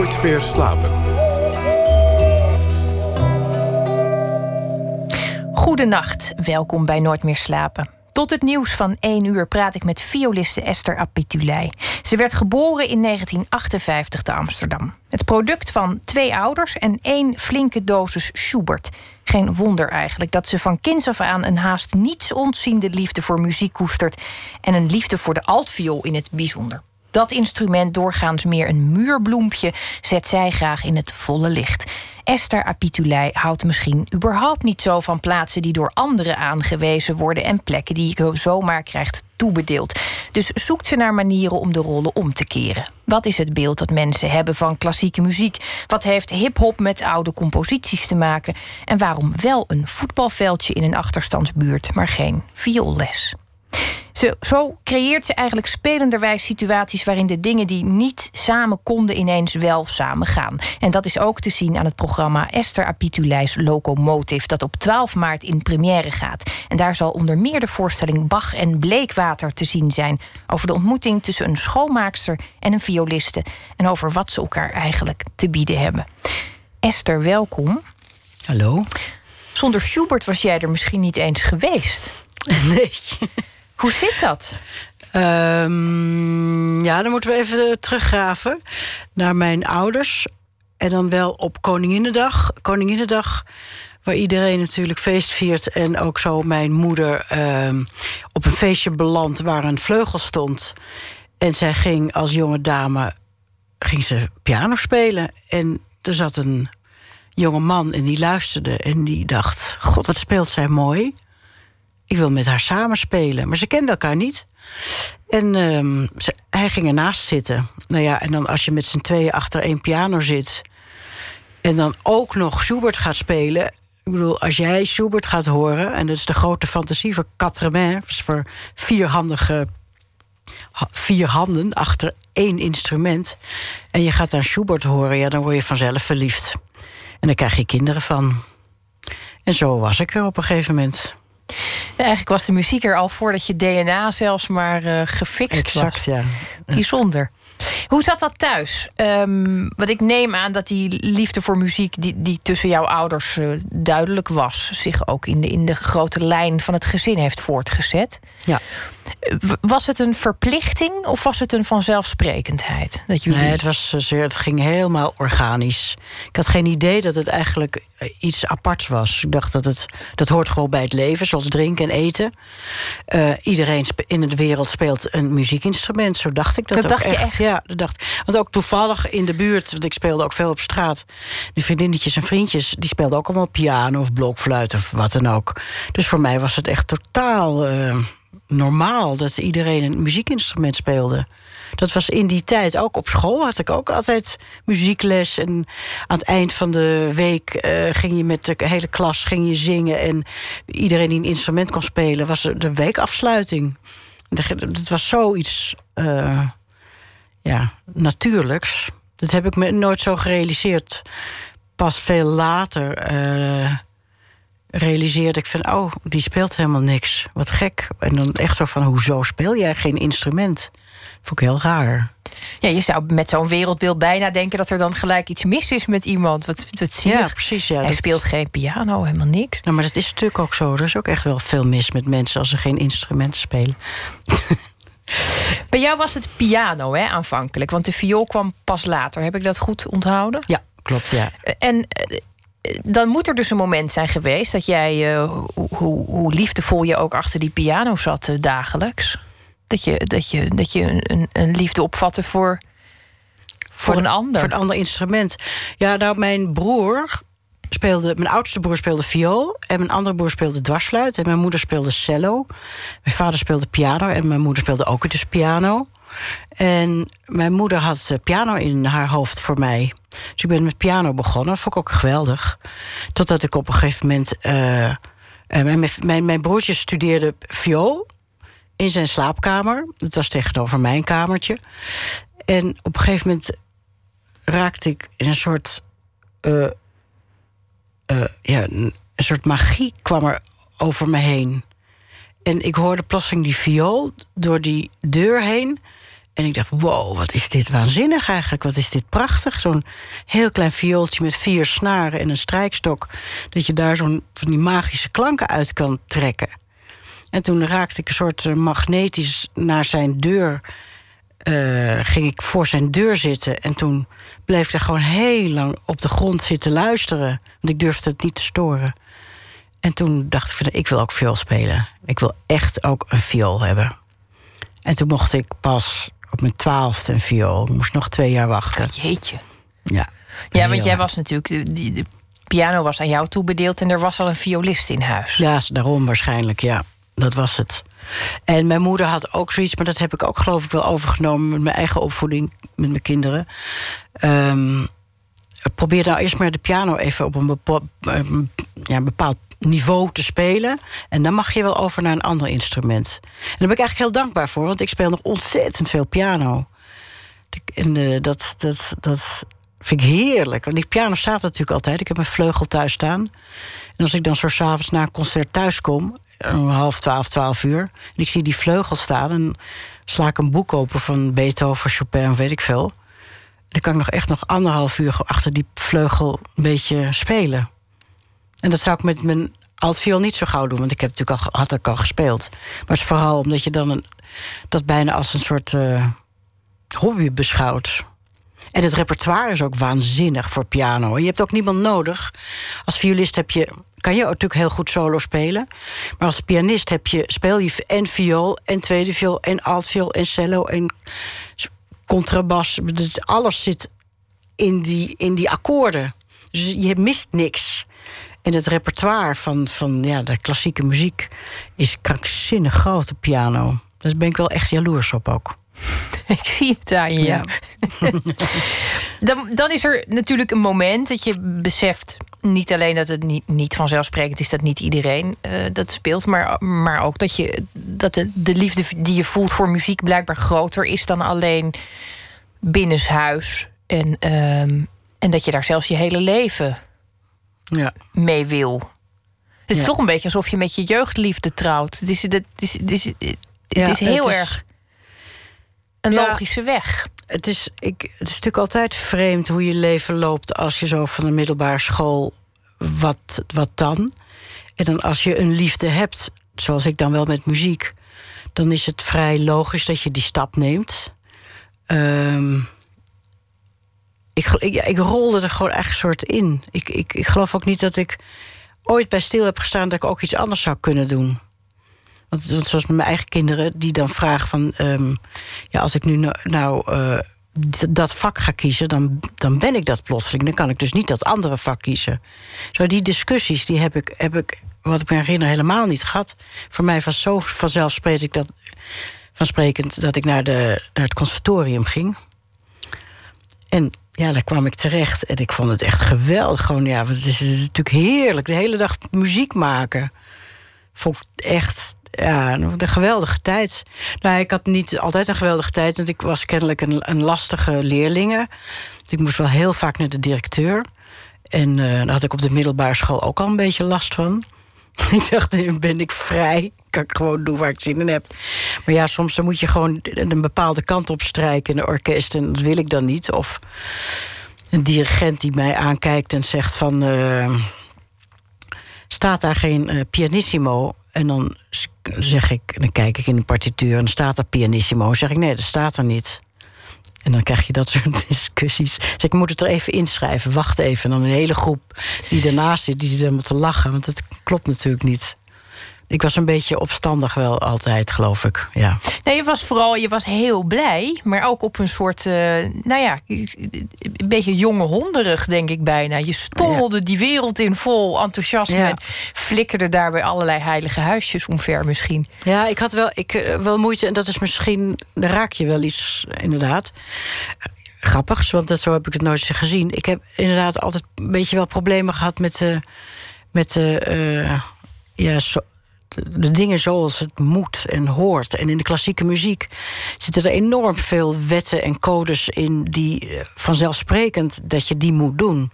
Nooit meer slapen. Goedenacht, welkom bij Nooit meer slapen. Tot het nieuws van 1 uur praat ik met violiste Esther Apitulei. Ze werd geboren in 1958 te Amsterdam. Het product van twee ouders en één flinke dosis Schubert. Geen wonder eigenlijk dat ze van kinds af aan een haast niets ontziende liefde voor muziek koestert en een liefde voor de altviool in het bijzonder. Dat instrument, doorgaans meer een muurbloempje, zet zij graag in het volle licht. Esther Apitulei houdt misschien überhaupt niet zo van plaatsen die door anderen aangewezen worden en plekken die je zomaar krijgt toebedeeld. Dus zoekt ze naar manieren om de rollen om te keren. Wat is het beeld dat mensen hebben van klassieke muziek? Wat heeft hip-hop met oude composities te maken? En waarom wel een voetbalveldje in een achterstandsbuurt, maar geen vioolles? Zo, zo creëert ze eigenlijk spelenderwijs situaties waarin de dingen die niet samen konden ineens wel samen gaan. En dat is ook te zien aan het programma Esther Apitulijs Locomotive, dat op 12 maart in première gaat. En daar zal onder meer de voorstelling Bach en Bleekwater te zien zijn. Over de ontmoeting tussen een schoonmaakster en een violiste. En over wat ze elkaar eigenlijk te bieden hebben. Esther, welkom. Hallo. Zonder Schubert was jij er misschien niet eens geweest. Nee. Hoe zit dat? Um, ja, dan moeten we even teruggraven naar mijn ouders. En dan wel op Koninginnedag. Koninginnedag, waar iedereen natuurlijk feest viert. En ook zo mijn moeder um, op een feestje beland waar een vleugel stond. En zij ging als jonge dame ging ze piano spelen. En er zat een jonge man en die luisterde. En die dacht, god, wat speelt zij mooi ik wil met haar samenspelen. Maar ze kenden elkaar niet. En um, ze, hij ging ernaast zitten. Nou ja, en dan als je met z'n tweeën achter één piano zit... en dan ook nog Schubert gaat spelen... Ik bedoel, als jij Schubert gaat horen... en dat is de grote fantasie voor quatre voor vierhandige... vier handen achter één instrument... en je gaat dan Schubert horen, ja, dan word je vanzelf verliefd. En dan krijg je kinderen van. En zo was ik er op een gegeven moment eigenlijk was de muziek er al voordat je DNA zelfs maar uh, gefixt exact, was. ja. Bijzonder. Hoe zat dat thuis? Um, wat ik neem aan dat die liefde voor muziek... die, die tussen jouw ouders uh, duidelijk was... zich ook in de, in de grote lijn van het gezin heeft voortgezet. Ja. Was het een verplichting of was het een vanzelfsprekendheid? Dat jullie... Nee, het, was zeer, het ging helemaal organisch. Ik had geen idee dat het eigenlijk eh, iets aparts was. Ik dacht dat het dat hoort gewoon bij het leven, zoals drinken en eten. Uh, iedereen in de wereld speelt een muziekinstrument. Zo dacht ik dat, dat ook dacht echt. Je echt. Ja, dat dacht. Want ook toevallig in de buurt, want ik speelde ook veel op straat. De vriendinnetjes en vriendjes, die speelden ook allemaal piano of blokfluit of wat dan ook. Dus voor mij was het echt totaal. Uh, normaal dat iedereen een muziekinstrument speelde. Dat was in die tijd. Ook op school had ik ook altijd muziekles. En aan het eind van de week uh, ging je met de hele klas ging je zingen. En iedereen die een instrument kon spelen, was de weekafsluiting. Dat was zoiets uh, ja, natuurlijks. Dat heb ik me nooit zo gerealiseerd. Pas veel later. Uh, realiseerde ik van, oh, die speelt helemaal niks. Wat gek. En dan echt zo van, hoezo speel jij geen instrument? Vond ik heel raar. Ja, je zou met zo'n wereldbeeld bijna denken... dat er dan gelijk iets mis is met iemand. Wat, wat zie Ja, precies. Ja, Hij dat... speelt geen piano, helemaal niks. Nou, maar dat is natuurlijk ook zo. Er is ook echt wel veel mis met mensen... als ze geen instrument spelen. Bij jou was het piano, hè, aanvankelijk. Want de viool kwam pas later. Heb ik dat goed onthouden? Ja, klopt, ja. En dan moet er dus een moment zijn geweest dat jij, uh, hoe, hoe, liefdevol je ook achter die piano zat uh, dagelijks. Dat je, dat je, dat je een, een liefde opvatte voor, voor, voor een ander. Voor een ander instrument. Ja, nou, mijn broer speelde, mijn oudste broer speelde viool. En mijn andere broer speelde dwarsfluit. En mijn moeder speelde cello. Mijn vader speelde piano. En mijn moeder speelde ook dus piano. En mijn moeder had piano in haar hoofd voor mij. Dus ik ben met piano begonnen. Vond ik ook geweldig. Totdat ik op een gegeven moment... Uh, mijn, mijn, mijn broertje studeerde viool in zijn slaapkamer. Dat was tegenover mijn kamertje. En op een gegeven moment raakte ik in een soort... Ja, een soort magie kwam er over me heen. En ik hoorde plotseling die viool door die deur heen. En ik dacht, wow, wat is dit waanzinnig eigenlijk. Wat is dit prachtig. Zo'n heel klein viooltje met vier snaren en een strijkstok. Dat je daar zo'n van die magische klanken uit kan trekken. En toen raakte ik een soort eh, magnetisch naar zijn deur. Uh, ging ik voor zijn deur zitten. En toen bleef ik gewoon heel lang op de grond zitten luisteren. Want ik durfde het niet te storen. En toen dacht ik, van, ik wil ook viool spelen. Ik wil echt ook een viool hebben. En toen mocht ik pas op mijn twaalfde een viool. Ik moest nog twee jaar wachten. Jeetje. Ja. Ja, want jij was natuurlijk... De, die, de piano was aan jou toebedeeld... en er was al een violist in huis. Ja, daarom waarschijnlijk, ja. Dat was het. En mijn moeder had ook zoiets... maar dat heb ik ook geloof ik wel overgenomen... met mijn eigen opvoeding, met mijn kinderen. Um, probeer nou eerst maar de piano even op een bepaald, ja, bepaald niveau te spelen. En dan mag je wel over naar een ander instrument. En daar ben ik eigenlijk heel dankbaar voor, want ik speel nog ontzettend veel piano. En uh, dat, dat, dat vind ik heerlijk. Want die piano staat natuurlijk altijd. Ik heb een vleugel thuis staan. En als ik dan zo s'avonds na een concert thuis kom, om half twaalf, twaalf uur, en ik zie die vleugel staan, en sla ik een boek open van Beethoven, Chopin, weet ik veel. Dan kan ik nog echt nog anderhalf uur achter die vleugel een beetje spelen. En dat zou ik met mijn altviool niet zo gauw doen, want ik heb natuurlijk al, had ik al gespeeld. Maar het is vooral omdat je dan een, dat bijna als een soort uh, hobby beschouwt. En het repertoire is ook waanzinnig voor piano. Je hebt ook niemand nodig. Als violist heb je, kan je natuurlijk heel goed solo spelen. Maar als pianist heb je, speel je en viool, en tweede viool, en altviool, en cello, en contrabas. Alles zit in die, in die akkoorden. Dus je mist niks. En het repertoire van, van ja, de klassieke muziek is krankzinnig groot op piano. Daar ben ik wel echt jaloers op ook. Ik zie het aan je. Ja. dan, dan is er natuurlijk een moment dat je beseft niet alleen dat het niet, niet vanzelfsprekend is dat niet iedereen uh, dat speelt, maar, maar ook dat, je, dat de, de liefde die je voelt voor muziek blijkbaar groter is dan alleen binnenshuis. En, um, en dat je daar zelfs je hele leven ja. mee wil. Het is toch een beetje alsof je met je jeugdliefde trouwt. Het is, het is, het is, het is heel het erg een logische weg. Het is, ik, het is natuurlijk altijd vreemd hoe je leven loopt als je zo van de middelbare school. Wat, wat dan? En dan als je een liefde hebt, zoals ik dan wel met muziek, dan is het vrij logisch dat je die stap neemt. Um, ik, ik, ik, rolde er gewoon echt soort in. Ik, ik, ik geloof ook niet dat ik ooit bij stil heb gestaan dat ik ook iets anders zou kunnen doen. Want zoals met mijn eigen kinderen, die dan vragen van... Um, ja, als ik nu nou, nou uh, dat vak ga kiezen, dan, dan ben ik dat plotseling. Dan kan ik dus niet dat andere vak kiezen. Zo die discussies, die heb ik, heb ik wat ik me herinner, helemaal niet gehad. Voor mij was zo vanzelfsprekend dat, vansprekend dat ik naar, de, naar het conservatorium ging. En ja, daar kwam ik terecht en ik vond het echt geweldig. Gewoon, ja, het is natuurlijk heerlijk. De hele dag muziek maken. Vond echt ja, een geweldige tijd. Nou, ik had niet altijd een geweldige tijd, want ik was kennelijk een, een lastige leerlinge. Ik moest wel heel vaak naar de directeur. En uh, daar had ik op de middelbare school ook al een beetje last van. ik dacht, nu ben ik vrij. Kan ik gewoon doen waar ik zin in heb. Maar ja, soms dan moet je gewoon een bepaalde kant op strijken in een orkest. En dat wil ik dan niet. Of een dirigent die mij aankijkt en zegt van... Uh, staat daar geen uh, pianissimo? En dan zeg ik, dan kijk ik in de partituur en staat er pianissimo. Dan zeg ik, nee, dat staat er niet. En dan krijg je dat soort discussies. Zeg, ik moet het er even inschrijven, wacht even. En dan een hele groep die ernaast zit, die zit helemaal te lachen. Want dat klopt natuurlijk niet. Ik was een beetje opstandig wel altijd, geloof ik. Ja. Nee, je was vooral je was heel blij, maar ook op een soort, uh, nou ja, een beetje jonge honderig, denk ik bijna. Je stommelde die wereld in vol enthousiasme en flikkerde daarbij allerlei heilige huisjes omver misschien. Ja, ik had wel, ik, eh, wel moeite, en dat is misschien, daar raak je wel iets, inderdaad grappigs, want dat, zo heb ik het nooit gezien. Ik heb inderdaad altijd een beetje wel problemen gehad met de, met de uh, ja, so, de dingen zoals het moet en hoort. En in de klassieke muziek zitten er enorm veel wetten en codes in die eh, vanzelfsprekend dat je die moet doen.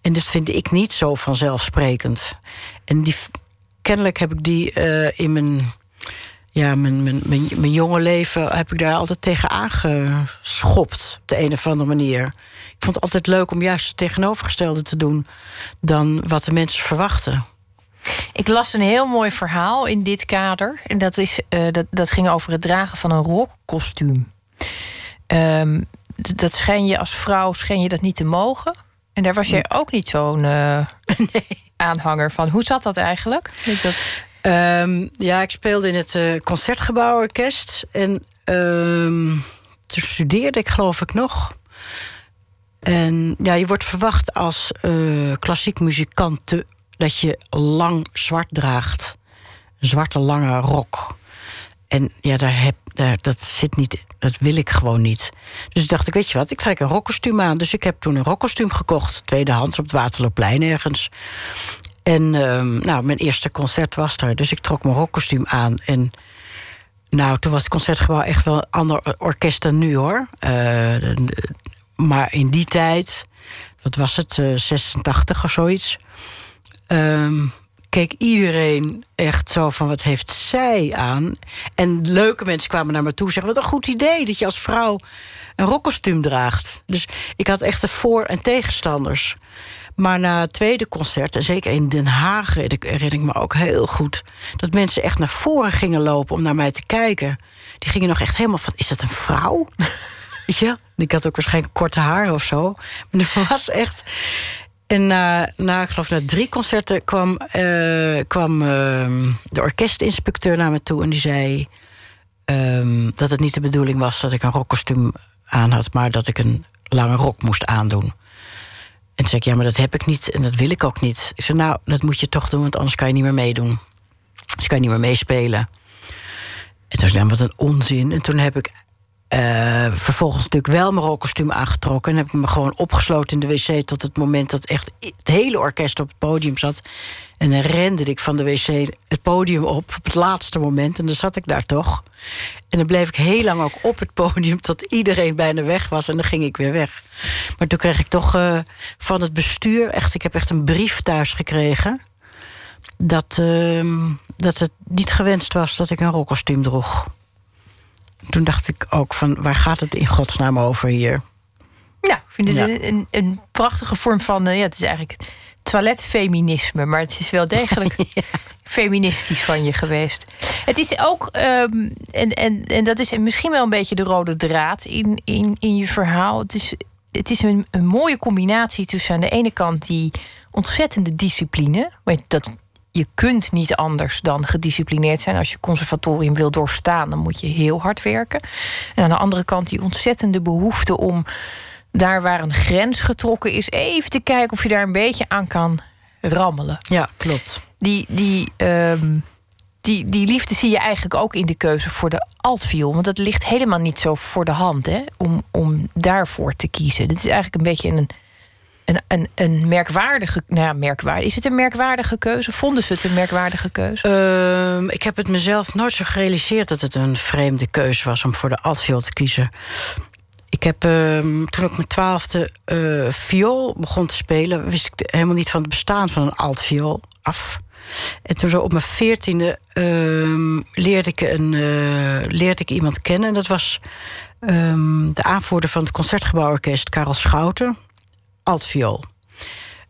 En dat vind ik niet zo vanzelfsprekend. En kennelijk heb ik die uh, in mijn ja, mijn, mijn, mijn, mijn jonge leven heb ik daar altijd tegen aangeschopt. Op de een of andere manier. Ik vond het altijd leuk om juist het tegenovergestelde te doen dan wat de mensen verwachten. Ik las een heel mooi verhaal in dit kader. En dat, is, uh, dat, dat ging over het dragen van een rockkostuum. Um, dat schijn je als vrouw schijn je dat niet te mogen. En daar was jij ook niet zo'n uh, nee. aanhanger van. Hoe zat dat eigenlijk? Dat... Um, ja, ik speelde in het uh, Concertgebouworkest. En um, toen studeerde ik geloof ik nog. En ja, je wordt verwacht als uh, klassiek muzikant dat je lang zwart draagt. Een zwarte lange rok. En ja, daar heb, daar, dat zit niet, dat wil ik gewoon niet. Dus dacht ik, weet je wat, ik trek een rockkostuum aan. Dus ik heb toen een rockkostuum gekocht, tweedehands op het Waterloopplein ergens. En uh, nou, mijn eerste concert was daar. Dus ik trok mijn rockkostuum aan. En nou, toen was het concertgebouw echt wel een ander orkest dan nu hoor. Uh, maar in die tijd, wat was het, uh, 86 of zoiets. Um, keek iedereen echt zo van wat heeft zij aan. En leuke mensen kwamen naar me toe en zeggen: wat een goed idee dat je als vrouw een rockkostuum draagt. Dus ik had echt de voor- en tegenstanders. Maar na het tweede concert, en zeker in Den Haag herinner ik me ook heel goed... dat mensen echt naar voren gingen lopen om naar mij te kijken. Die gingen nog echt helemaal van, is dat een vrouw? Je? Ik had ook waarschijnlijk korte haar of zo. Maar dat was echt... En na, na, geloof, na drie concerten kwam, uh, kwam uh, de orkestinspecteur naar me toe... en die zei um, dat het niet de bedoeling was dat ik een rockkostuum aan had... maar dat ik een lange rok moest aandoen. En toen zei ik, ja, maar dat heb ik niet en dat wil ik ook niet. Ik zei, nou, dat moet je toch doen, want anders kan je niet meer meedoen. Dus kan je niet meer meespelen. En toen zei ik, wat een onzin. En toen heb ik uh, vervolgens natuurlijk wel mijn rookkostuum aangetrokken... en heb ik me gewoon opgesloten in de wc... tot het moment dat echt het hele orkest op het podium zat. En dan rende ik van de wc het podium op op het laatste moment... en dan zat ik daar toch. En dan bleef ik heel lang ook op het podium... tot iedereen bijna weg was en dan ging ik weer weg. Maar toen kreeg ik toch uh, van het bestuur... echt, ik heb echt een brief thuis gekregen... dat, uh, dat het niet gewenst was dat ik een rookkostuum droeg toen dacht ik ook van waar gaat het in godsnaam over hier? Ja, ik vind het een, een, een, prachtige vorm van... Uh, ja, het is eigenlijk toiletfeminisme... maar het is wel degelijk ja. feministisch van je geweest. Het is ook, um, en, en, en dat is misschien wel een beetje de rode draad in, in, in je verhaal... het is, het is een, een mooie combinatie tussen aan de ene kant... die ontzettende discipline... dat je kunt niet anders dan gedisciplineerd zijn. Als je conservatorium wil doorstaan, dan moet je heel hard werken. En aan de andere kant die ontzettende behoefte om daar waar een grens getrokken is, even te kijken of je daar een beetje aan kan rammelen. Ja, klopt. Die, die, um, die, die liefde zie je eigenlijk ook in de keuze voor de altviool. Want dat ligt helemaal niet zo voor de hand hè, om, om daarvoor te kiezen. Dit is eigenlijk een beetje een een, merkwaardige. Nou ja, merkwaardig. Is het een merkwaardige keuze? Vonden ze het een merkwaardige keuze? Uh, ik heb het mezelf nooit zo gerealiseerd dat het een vreemde keuze was om voor de altviool te kiezen. Ik heb uh, toen ik mijn twaalfde uh, viool begon te spelen, wist ik helemaal niet van het bestaan van een altviool af. En toen zo op mijn veertiende uh, leerde, ik een, uh, leerde ik iemand kennen. En dat was ehm, de aanvoerder van het Concertgebouworkest, Karel Schouten altviool.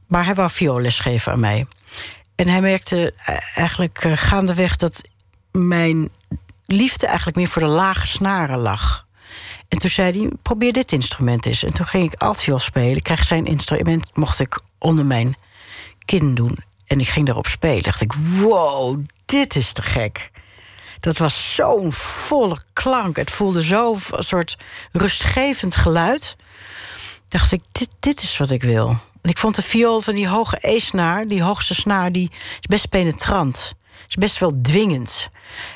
Maar hij wou vioolles geven aan mij. En hij merkte eh, eigenlijk uh, gaandeweg dat mijn liefde eigenlijk meer voor de lage snaren lag. En toen zei hij, probeer dit instrument eens. En toen ging ik altviool spelen. Ik kreeg zijn instrument, mocht ik onder mijn kin doen. En ik ging daarop spelen. Dacht ik, wow, dit is te gek. Dat was zo'n volle klank. Het voelde zo een soort rustgevend geluid dacht ik, dit, dit is wat ik wil. Ik vond de viool van die hoge E-snaar, die hoogste snaar, die is best penetrant. Is best wel dwingend.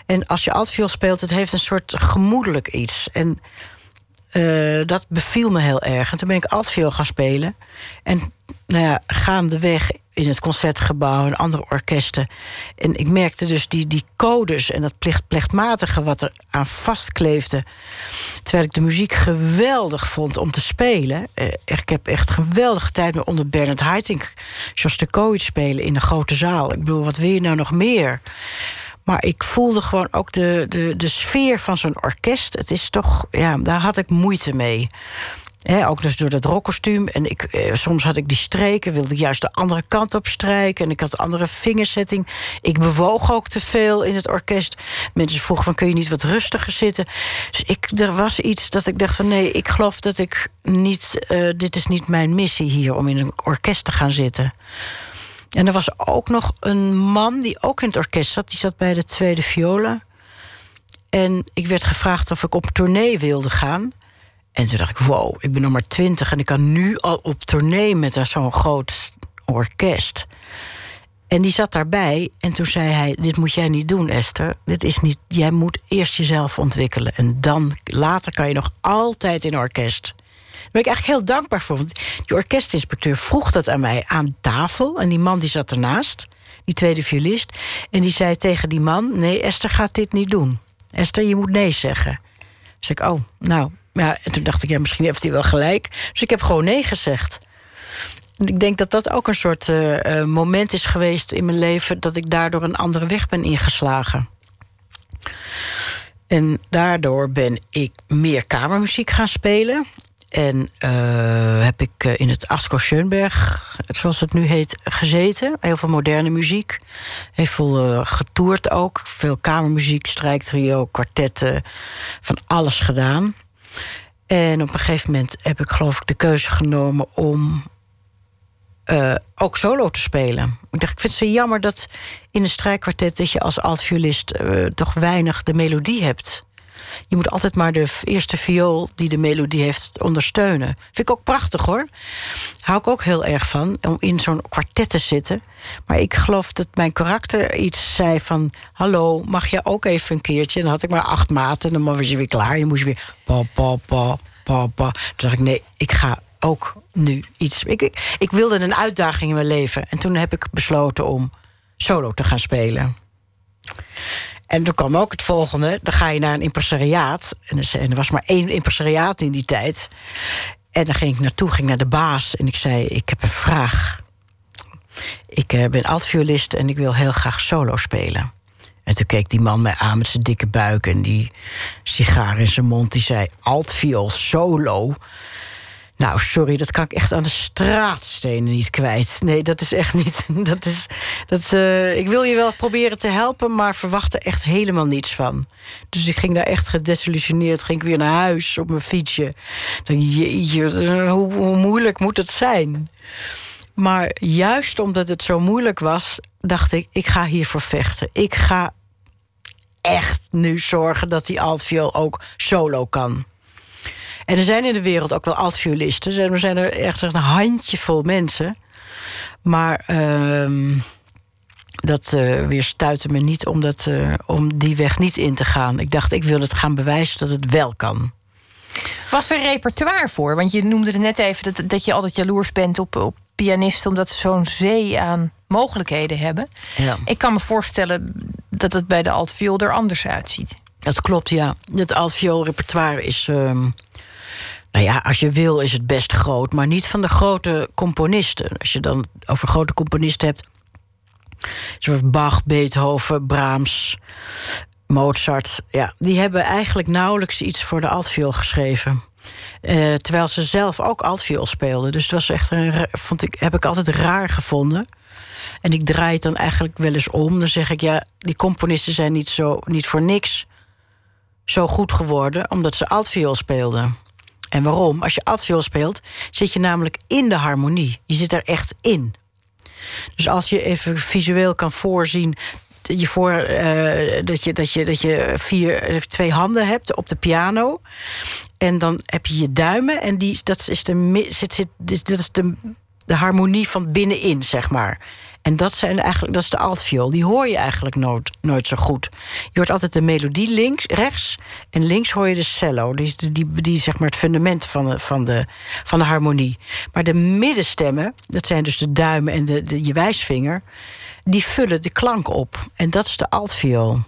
En als je altviool speelt, het heeft een soort gemoedelijk iets. En uh, dat beviel me heel erg. En toen ben ik altviool gaan spelen. En nou ja, gaandeweg in het concertgebouw en andere orkesten. En ik merkte dus die, die codes en dat plicht, plechtmatige wat er aan vastkleefde. Terwijl ik de muziek geweldig vond om te spelen. Eh, ik heb echt geweldige tijd met onder Bernard Haitink, Shostakovich spelen in de grote zaal. Ik bedoel, wat wil je nou nog meer? Maar ik voelde gewoon ook de, de, de sfeer van zo'n orkest. Het is toch, ja, daar had ik moeite mee. Ook dus door dat rockkostuum. En ik, eh, soms had ik die streken, wilde ik juist de andere kant op strijken. En ik had andere vingersetting. Ik bewoog ook te veel in het orkest. Mensen vroegen van, kun je niet wat rustiger zitten? Dus ik, er was iets dat ik dacht van... nee, ik geloof dat ik niet... Uh, dit is niet mijn missie hier, om in een orkest te gaan zitten. En er was ook nog een man die ook in het orkest zat. Die zat bij de tweede viola. En ik werd gevraagd of ik op tournee wilde gaan... En toen dacht ik, wow, ik ben nog maar twintig... en ik kan nu al op tournee met zo'n groot orkest. En die zat daarbij en toen zei hij... dit moet jij niet doen, Esther. Dit is niet, jij moet eerst jezelf ontwikkelen. En dan, later kan je nog altijd in orkest. Daar ben ik eigenlijk heel dankbaar voor. Want die orkestinspecteur vroeg dat aan mij aan tafel. En die man die zat ernaast, die tweede violist. En die zei tegen die man... nee, Esther gaat dit niet doen. Esther, je moet nee zeggen. Dus ik, oh, nou, ja, en toen dacht ik, ja, misschien heeft hij wel gelijk. Dus ik heb gewoon nee gezegd. En ik denk dat dat ook een soort uh, moment is geweest in mijn leven... dat ik daardoor een andere weg ben ingeslagen. En daardoor ben ik meer kamermuziek gaan spelen. En uh, heb ik in het Asko Schoenberg, zoals het nu heet, gezeten. Heel veel moderne muziek. Heel veel getoerd ook. Veel kamermuziek, strijktrio, kwartetten. Van alles gedaan. En op een gegeven moment heb ik geloof ik de keuze genomen om uh, ook solo te spelen. Ik dacht, ik vind het zo jammer dat in een strijkkwartet... dat je als altviolist uh, toch weinig de melodie hebt. Je moet altijd maar de eerste viool die de melodie heeft ondersteunen. Vind ik ook prachtig hoor. Hou ik ook heel erg van, om in zo'n kwartet te zitten. Maar ik geloof dat mijn karakter iets zei van... hallo, mag je ook even een keertje? En dan had ik maar acht maten, dan was je weer klaar. Je moest weer pa, pa, pa. Toen dacht ik, nee, ik ga ook nu iets... Ik, ik wilde een uitdaging in mijn leven. En toen heb ik besloten om solo te gaan spelen. En toen kwam ook het volgende. Dan ga je naar een impresariaat. En er was maar één impresariaat in die tijd. En dan ging ik naartoe, ging naar de baas. En ik zei, ik heb een vraag. Ik uh, ben altviolist en ik wil heel graag solo spelen. En toen keek die man mij aan met zijn dikke buik... en die sigaar in zijn mond. Die zei, altviool solo? Nou, sorry, dat kan ik echt aan de straatstenen niet kwijt. Nee, dat is echt niet. Dat is, dat, uh, ik wil je wel proberen te helpen, maar verwacht er echt helemaal niets van. Dus ik ging daar echt gedesillusioneerd. Ging ik weer naar huis op mijn fietsje. Hoe moeilijk moet het zijn? Maar juist omdat het zo moeilijk was, dacht ik: ik ga hiervoor vechten. Ik ga echt nu zorgen dat die altviool ook solo kan. En er zijn in de wereld ook wel altviolisten. Er zijn er echt een handjevol mensen. Maar uh, dat uh, weer stuitte me niet om, dat, uh, om die weg niet in te gaan. Ik dacht, ik wil het gaan bewijzen dat het wel kan. Was er repertoire voor? Want je noemde het net even dat, dat je altijd jaloers bent op, op pianisten... omdat ze zo'n zee aan mogelijkheden hebben. Ja. Ik kan me voorstellen dat het bij de altviool er anders uitziet. Dat klopt, ja. Het altviool repertoire is... Uh, nou ja, als je wil is het best groot, maar niet van de grote componisten. Als je dan over grote componisten hebt, zoals Bach, Beethoven, Brahms, Mozart, ja, die hebben eigenlijk nauwelijks iets voor de altviool geschreven. Uh, terwijl ze zelf ook altviool speelden. Dus dat was echt een, vond ik, heb ik altijd raar gevonden. En ik draai het dan eigenlijk wel eens om. Dan zeg ik, ja, die componisten zijn niet, zo, niet voor niks zo goed geworden... omdat ze altviool speelden. En waarom? Als je altviool speelt, zit je namelijk in de harmonie. Je zit er echt in. Dus als je even visueel kan voorzien je voor, uh, dat, je, dat, je, dat je vier, twee handen hebt op de piano. En dan heb je je duimen. En die, dat is, de, zit, zit, dat is de, de harmonie van binnenin, zeg maar. En dat, zijn eigenlijk, dat is de altviool. Die hoor je eigenlijk nooit, nooit zo goed. Je hoort altijd de melodie links, rechts. En links hoor je de cello. Die, die, die zeg maar het fundament van de, van, de, van de harmonie. Maar de middenstemmen, dat zijn dus de duimen en de, de, je wijsvinger... die vullen de klank op. En dat is de altviool.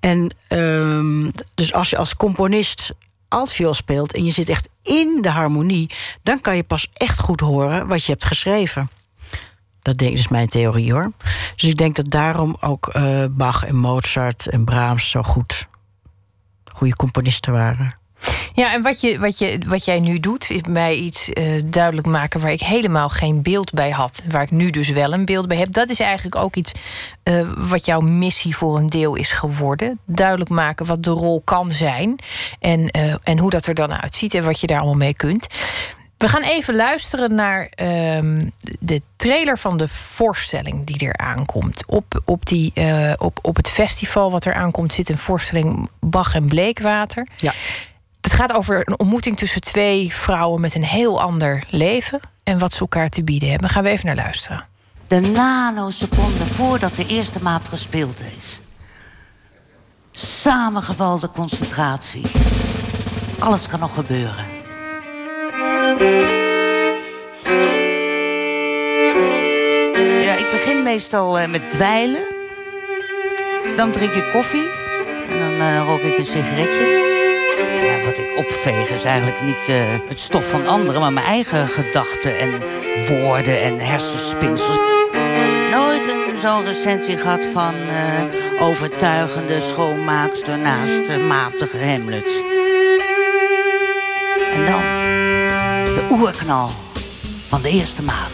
En um, dus als je als componist altviool speelt... en je zit echt in de harmonie... dan kan je pas echt goed horen wat je hebt geschreven. Dat, denk, is mijn theorie hoor. Dus ik denk dat daarom ook uh, Bach en Mozart en Brahms zo goed goede componisten waren. Ja, en wat, je, wat, je, wat jij nu doet, is mij iets uh, duidelijk maken waar ik helemaal geen beeld bij had. Waar ik nu dus wel een beeld bij heb. Dat is eigenlijk ook iets uh, wat jouw missie voor een deel is geworden. Duidelijk maken wat de rol kan zijn. En, en hoe dat er dan uitziet en wat je daar allemaal mee kunt. We gaan even luisteren naar uh, de trailer van de voorstelling die er aankomt. Op, op, die, uh, op, op het festival wat er aankomt zit een voorstelling Bach en Bleekwater. Ja. Het gaat over een ontmoeting tussen twee vrouwen met een heel ander leven en wat ze elkaar te bieden hebben. Gaan we even naar luisteren. De nanoseconde voordat de eerste maat gespeeld is. Samengevalde concentratie. Alles kan nog gebeuren. Ja, ik begin meestal uh, met dweilen. Dan drink ik koffie. En dan uh, rook ik een sigaretje. Ja, wat ik opveeg is eigenlijk niet uh, het stof van anderen, maar mijn eigen gedachten en woorden en hersenspinsels. Nooit zo'n recensie gehad van overtuigende schoonmaakster naast matige Hamlet. En dan de oerknal van de eerste maat.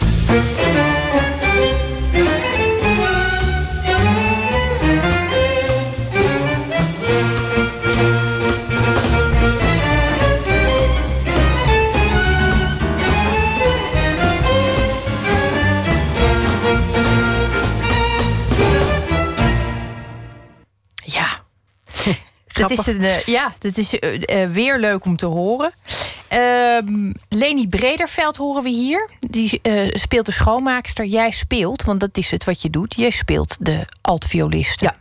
Dat is een, uh, ja, dat is uh, uh, weer leuk om te horen. Ehm, Leni Brederveld horen we hier. Die speelt de schoonmaakster. Jij speelt, want dat is het wat je doet. Jij speelt de altvioliste. Ja.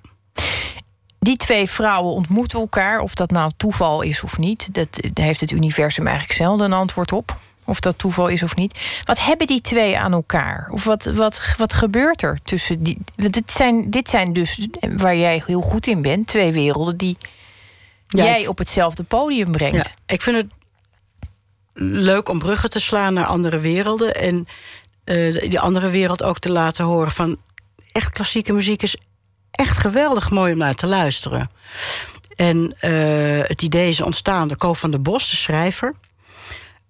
Die twee vrouwen ontmoeten elkaar. Of dat nou toeval is of niet. Dat, daar heeft het universum eigenlijk zelden een antwoord op. Of dat toeval is of niet. Wat hebben die twee aan elkaar? Of wat, wat, wat gebeurt er tussen die. Dit zijn, dit zijn dus waar jij heel goed in bent. Twee werelden die ja, jij ik, op hetzelfde podium brengt. Ja, ik vind het leuk om bruggen te slaan naar andere werelden. En uh, die andere wereld ook te laten horen van... echt klassieke muziek is echt geweldig mooi om naar te luisteren. En uh, het idee is ontstaan door Ko van der Bos, de schrijver...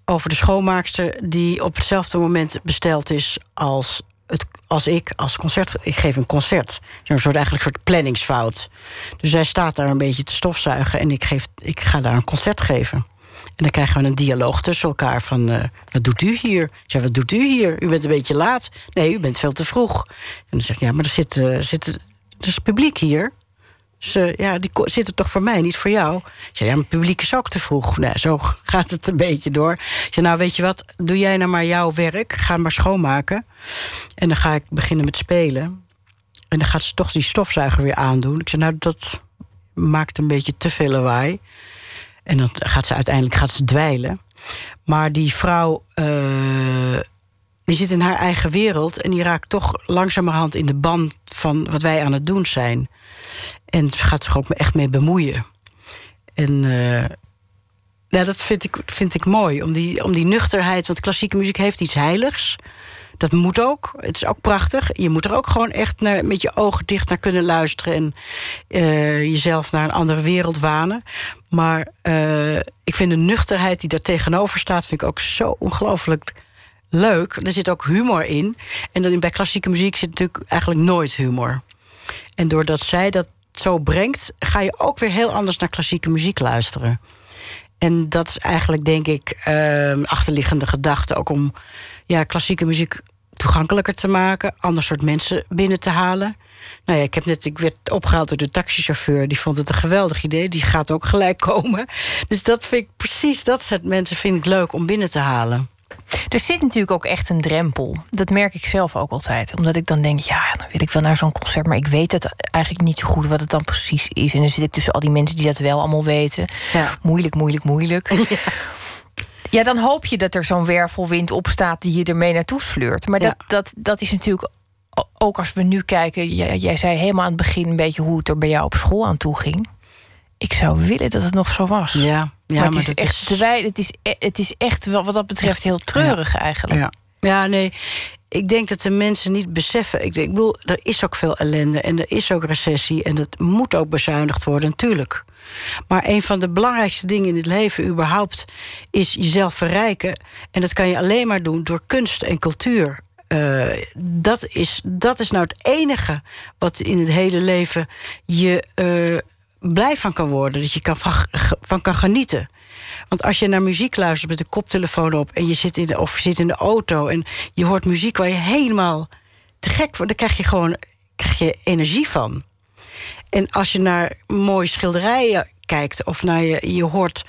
over de schoonmaakster die op hetzelfde moment besteld is... als het, als ik als concert. Ik geef een concert. Zo'n soort eigenlijk een soort planningsfout. Dus zij staat daar een beetje te stofzuigen en ik, geef, ik ga daar een concert geven. En dan krijgen we een dialoog tussen elkaar van... Uh, wat doet u hier? Zeg, wat doet u hier? U bent een beetje laat. Nee, u bent veel te vroeg. En dan zeg ik, ja, maar er zit, uh, zit er publiek hier. Ze, ja, die zitten toch voor mij, niet voor jou. Zei, ja, mijn publiek is ook te vroeg. Nou, zo gaat het een beetje door. Zei, nou, weet je wat, doe jij nou maar jouw werk. Ga maar schoonmaken. En dan ga ik beginnen met spelen. En dan gaat ze toch die stofzuiger weer aandoen. Ik zei, nou, dat maakt een beetje te veel lawaai. En dan gaat ze uiteindelijk gaat ze dweilen. Maar die vrouw, uh, die zit in haar eigen wereld... en die raakt toch langzamerhand in de band van wat wij aan het doen zijn... En gaat zich ook echt mee bemoeien. En uh, ja, dat vind ik, vind ik mooi. Om die, om die nuchterheid. Want klassieke muziek heeft iets heiligs. Dat moet ook. Het is ook prachtig. Je moet er ook gewoon echt naar, met je ogen dicht naar kunnen luisteren. En uh, jezelf naar een andere wereld wanen. Maar uh, ik vind de nuchterheid die daar tegenover staat... vind ik ook zo ongelooflijk leuk. Er zit ook humor in. En dan bij klassieke muziek zit natuurlijk eigenlijk nooit humor. En doordat zij dat zo brengt, ga je ook weer heel anders naar klassieke muziek luisteren. En dat is eigenlijk, denk ik, uh, achterliggende gedachte ook om ja, klassieke muziek toegankelijker te maken, ander soort mensen binnen te halen. Nou ja, ik, heb net, ik werd opgehaald door de taxichauffeur. Die vond het een geweldig idee. Die gaat ook gelijk komen. Dus dat vind ik precies, dat soort mensen vind ik leuk om binnen te halen. Er zit natuurlijk ook echt een drempel. Dat merk ik zelf ook altijd. Omdat ik dan denk, ja, dan wil ik wel naar zo'n concert... maar ik weet het eigenlijk niet zo goed wat het dan precies is. En dan zit ik tussen al die mensen die dat wel allemaal weten. Ja. Moeilijk, moeilijk, moeilijk. Ja. Ja. dan hoop je dat er zo'n wervelwind opstaat... die je ermee naartoe sleurt. Maar dat, ja. dat, dat is natuurlijk... Ook als we nu kijken, jij, jij zei helemaal aan het begin... een beetje hoe het er bij jou op school aan toe ging ik zou willen dat het nog zo was. Ja, ja maar, het is echt is... het is, het is echt wat dat betreft heel treurig ja. eigenlijk. Ja. ja, nee. ik denk dat de mensen niet beseffen. Ik, denk, ik bedoel, er is ook veel ellende en er is ook recessie en dat moet ook bezuinigd worden, natuurlijk. Maar een van de belangrijkste dingen in het leven überhaupt is jezelf verrijken. En dat kan je alleen maar doen door kunst en cultuur. Uh, dat, is, dat is nou het enige wat in het hele leven je uh, blij van kan worden. Dat je kan van, van kan genieten. Want als je naar muziek luistert met de koptelefoon op... en je zit in de, of zit in de auto en je hoort muziek waar je helemaal te gek wordt... dan krijg je gewoon krijg je energie van. En als je naar mooie schilderijen kijkt of naar je, je hoort...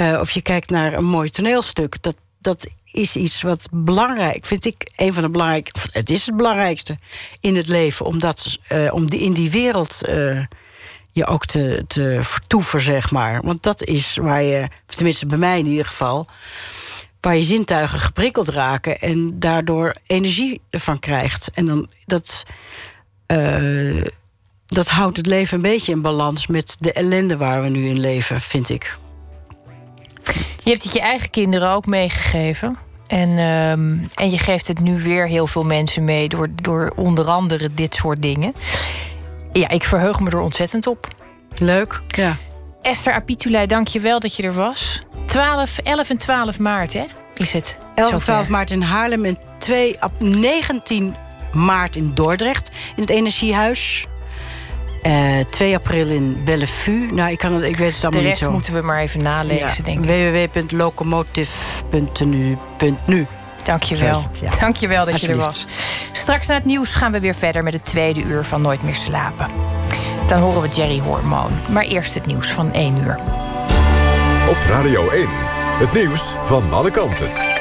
Uh, of je kijkt naar een mooi toneelstuk... dat, dat is iets wat belangrijk, vind ik een van de belangrijkste... het is het belangrijkste in het leven... om, dat, uh, om die, in die wereld... Uh, je ook te, te vertoeven, zeg maar. Want dat is waar je, tenminste bij mij in ieder geval... waar je zintuigen geprikkeld raken... en daardoor energie ervan krijgt. En dan dat... dat houdt het leven een beetje in balans met de ellende waar we nu in leven, vind ik. Je hebt het je eigen kinderen ook meegegeven. En, um, en je geeft het nu weer heel veel mensen mee door, door onder andere dit soort dingen. Ja, ik verheug me er ontzettend op. Leuk, ja. Esther Apitulei, dank je wel dat je er was. 12, 11 en 12 maart, hè? Is het? 11 en 12 maart in Haarlem en 2 op 19 maart in Dordrecht in het Energiehuis. Uh, eh, 2 april in Bellevue. Nou, ik, kan het, ik weet het allemaal niet zo. De rest moeten we maar even nalezen, ja. denk ik. www.locomotive.nu Dank je wel. Ja. Dank je wel dat je er was. Straks na het nieuws gaan we weer verder met het tweede uur van Nooit meer slapen. Dan horen we Jerry Hormoon. Maar eerst het nieuws van 1 uur. Op Radio 1, het nieuws van alle kanten.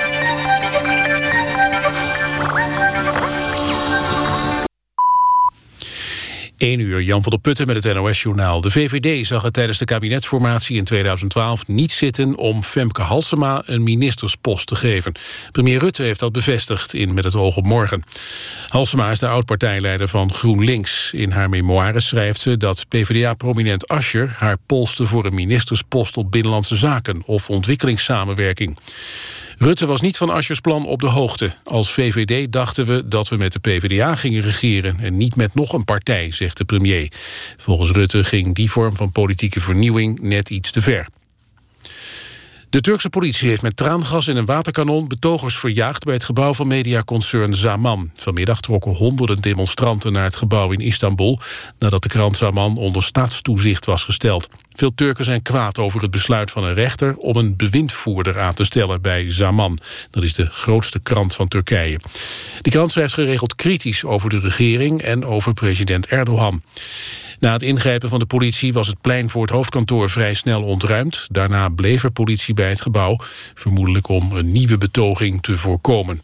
1 uur, Jan van der Putten met het NOS-journaal. De VVD zag het tijdens de kabinetsformatie in 2012 niet zitten... om Femke Halsema een ministerspost te geven. Premier Rutte heeft dat bevestigd in Met het oog op morgen. Halsema is de oud-partijleider van GroenLinks. In haar memoires schrijft ze dat PvdA-prominent Ascher... haar polste voor een ministerspost op Binnenlandse Zaken... of ontwikkelingssamenwerking. Rutte was niet van Aschers plan op de hoogte. Als VVD dachten we dat we met de PvdA gingen regeren... en niet met nog een partij, zegt de premier. Volgens Rutte ging die vorm van politieke vernieuwing net iets te ver. De Turkse politie heeft met traangas en een waterkanon betogers verjaagd bij het gebouw van mediaconcern Zaman. Vanmiddag trokken honderden demonstranten naar het gebouw in Istanbul nadat de krant Zaman onder staatstoezicht was gesteld. Veel Turken zijn kwaad over het besluit van een rechter om een bewindvoerder aan te stellen bij Zaman. Dat is de grootste krant van Turkije. Die krant schrijft geregeld kritisch over de regering en over president Erdogan. Na het ingrijpen van de politie was het plein voor het hoofdkantoor vrij snel ontruimd. Daarna bleef er politie bij het gebouw, vermoedelijk om een nieuwe betoging te voorkomen.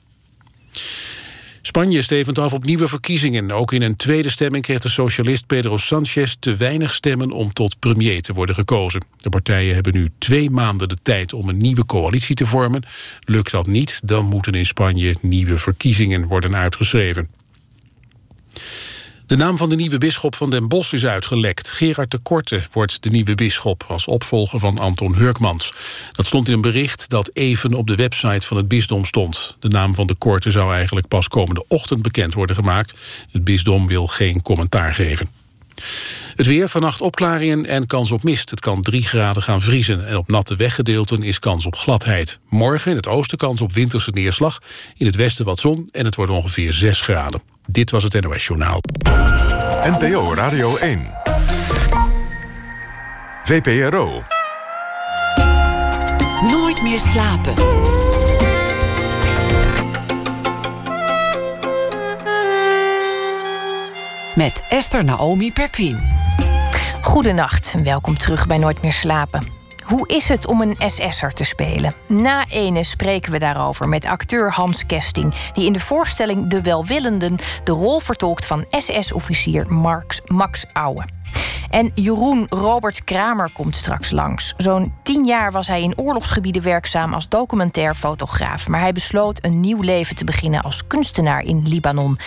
Spanje stevend af op nieuwe verkiezingen. Ook in een tweede stemming kreeg de socialist Pedro Sanchez te weinig stemmen om tot premier te worden gekozen. De partijen hebben nu twee maanden de tijd om een nieuwe coalitie te vormen. Lukt dat niet, dan moeten in Spanje nieuwe verkiezingen worden uitgeschreven. De naam van de nieuwe bisschop van Den Bosch is uitgelekt. Gerard de Korte wordt de nieuwe bisschop als opvolger van Anton Hurkmans. Dat stond in een bericht dat even op de website van het bisdom stond. De naam van de Korte zou eigenlijk pas komende ochtend bekend worden gemaakt. Het bisdom wil geen commentaar geven. Het weer, vannacht opklaringen en kans op mist. Het kan 3 graden gaan vriezen en op natte weggedeelten is kans op gladheid. Morgen in het oosten kans op winterse neerslag. In het westen wat zon en het wordt ongeveer 6 graden. Dit was het NOS Journaal. NPO Radio 1. VPRO. Nooit meer slapen. Met Esther Naomi Perquin. Goedenacht en welkom terug bij Nooit meer slapen. Hoe is het om een SS'er te spelen? Na ene spreken we daarover met acteur Hans Kesting... die in de voorstelling De Welwillenden de rol vertolkt van SS-officier Max Auwe. En Jeroen Robert Kramer komt straks langs. Zo'n tien jaar was hij in oorlogsgebieden werkzaam als documentair fotograaf. Maar hij besloot een nieuw leven te beginnen als kunstenaar in Libanon.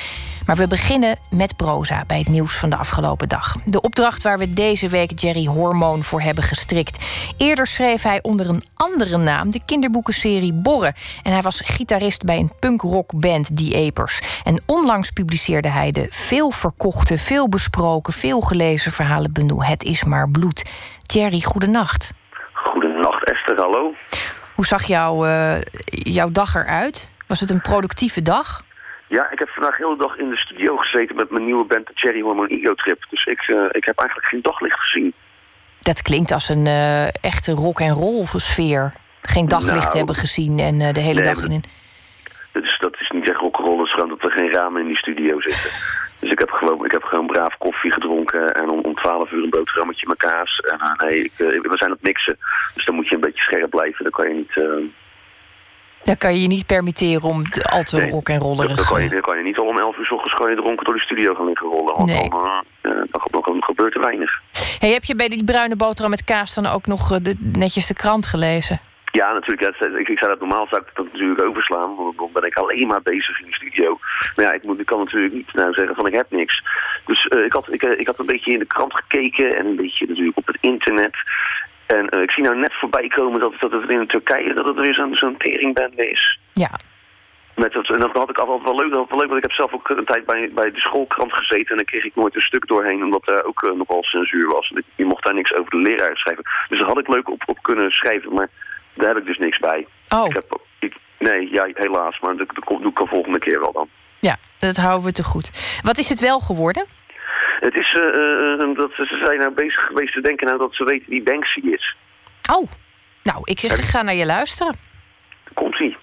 Maar we beginnen met proza bij het nieuws van de afgelopen dag. De opdracht waar we deze week Jerry Hormoon voor hebben gestrikt. Eerder schreef hij onder een andere naam de kinderboekenserie Borren. En hij was gitarist bij een punkrockband Die Epers. En onlangs publiceerde hij de veel verkochte, veel besproken, veel gelezen verhalenbundel Het is maar bloed. Jerry, goedenacht. Goedenacht Esther, hallo. Hoe zag jouw, uh, jouw dag eruit? Was het een productieve dag? Ja, ik heb vandaag de hele dag in de studio gezeten met mijn nieuwe band, de Cherry Hormone Ego Trip. Dus ik, uh, ik heb eigenlijk geen daglicht gezien. Dat klinkt als een uh, echte rock en roll sfeer. Geen daglicht nou, hebben gezien en uh, de hele nee, dag in een. Dat is, dat is niet echt rock and roll, het is gewoon dat er geen ramen in die studio zitten. dus ik heb gewoon, ik heb gewoon braaf koffie gedronken en om, om 12 uur een boterhammetje met kaas. En nee, ik, we zijn het mixen. Dus dan moet je een beetje scherp blijven. Dan kan je niet. Dan kan je je niet permitteren om te, al te nee, rock en rollerig... Kan, je, dan kan je niet al om 11 uur s ochtends gewoon dronken door de studio gaan liggen rollen. Want nee. dan, uh, dan, gebeurt er weinig. Hey, heb je bij die bruine boterham met kaas dan ook nog de, netjes de krant gelezen? Ja, natuurlijk. Ja, ik, ik zou dat normaal zou ik dat natuurlijk overslaan. Want dan ben ik alleen maar bezig in de studio. Maar ja, ik, moet, ik kan natuurlijk niet nou zeggen van ik heb niks. Dus uh, ik, had, ik, ik had een beetje in de krant gekeken en een beetje natuurlijk op het internet. En uh, ik zie nou net voorbij komen dat, dat het in Turkije dat het weer zo'n zo'n teringbende is. Ja. Met dat, en dat had ik altijd wel leuk, dat wel leuk, want ik heb zelf ook een tijd bij, bij de schoolkrant gezeten en dan kreeg ik nooit een stuk doorheen, omdat er ook uh, nogal censuur was. Je mocht daar niks over de leraar schrijven. Dus daar had ik leuk op, op kunnen schrijven, maar daar heb ik dus niks bij. Oh. Ik heb, ik, nee, ja, helaas, maar dat, dat doe ik de volgende keer wel dan. Ja, dat houden we te goed. Wat is het wel geworden? Het is, uh, uh, dat ze zijn nou bezig geweest te denken nou dat ze weten wie Banksy is. Oh, nou, ik ga naar je luisteren. Komt-ie.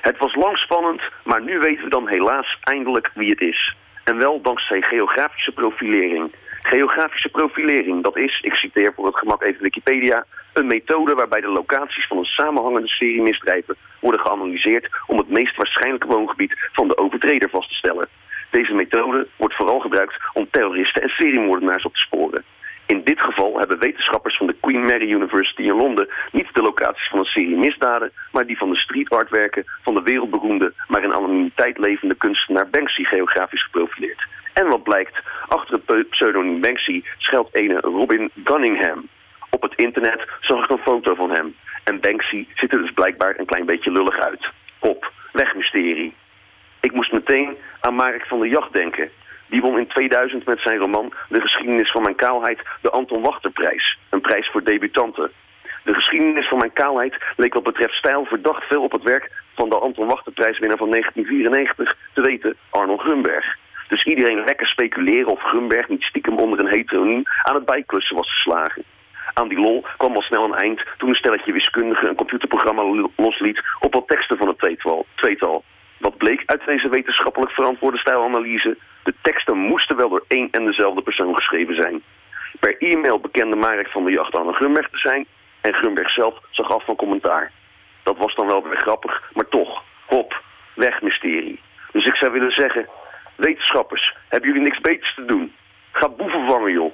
Het was lang spannend, maar nu weten we dan helaas eindelijk wie het is. En wel dankzij geografische profilering. Geografische profilering, dat is, ik citeer voor het gemak even Wikipedia... een methode waarbij de locaties van een samenhangende serie misdrijven... worden geanalyseerd om het meest waarschijnlijke woongebied van de overtreder vast te stellen. Deze methode wordt vooral gebruikt om terroristen en seriemoordenaars op te sporen. In dit geval hebben wetenschappers van de Queen Mary University in Londen niet de locaties van een serie misdaden, maar die van de street artwerken van de wereldberoemde, maar in anonimiteit levende kunstenaar Banksy geografisch geprofileerd. En wat blijkt, achter het pseudoniem Banksy schuilt ene Robin Gunningham. Op het internet zag ik een foto van hem. En Banksy ziet er dus blijkbaar een klein beetje lullig uit. Op, wegmysterie. Ik moest meteen aan Marek van der Jacht denken. Die won in 2000 met zijn roman De geschiedenis van mijn kaalheid de Anton Wachterprijs. Een prijs voor debutanten. De geschiedenis van mijn kaalheid leek wat betreft stijl verdacht veel op het werk van de Anton Wachterprijswinnaar van 1994, te weten Arnold Grunberg. Dus iedereen lekker speculeren of Grunberg niet stiekem onder een heteroniem aan het bijklussen was geslagen. Aan die lol kwam al snel een eind toen een stelletje wiskundigen een computerprogramma losliet op wat teksten van het tweetal. Wat bleek uit deze wetenschappelijk verantwoorde stijlanalyse? De teksten moesten wel door één en dezelfde persoon geschreven zijn. Per e-mail bekende Marek van der Jacht aan Grunberg te zijn... en Grunberg zelf zag af van commentaar. Dat was dan wel weer grappig, maar toch, hop, weg mysterie. Dus ik zou willen zeggen, wetenschappers, hebben jullie niks beters te doen? Ga boeven vangen, joh.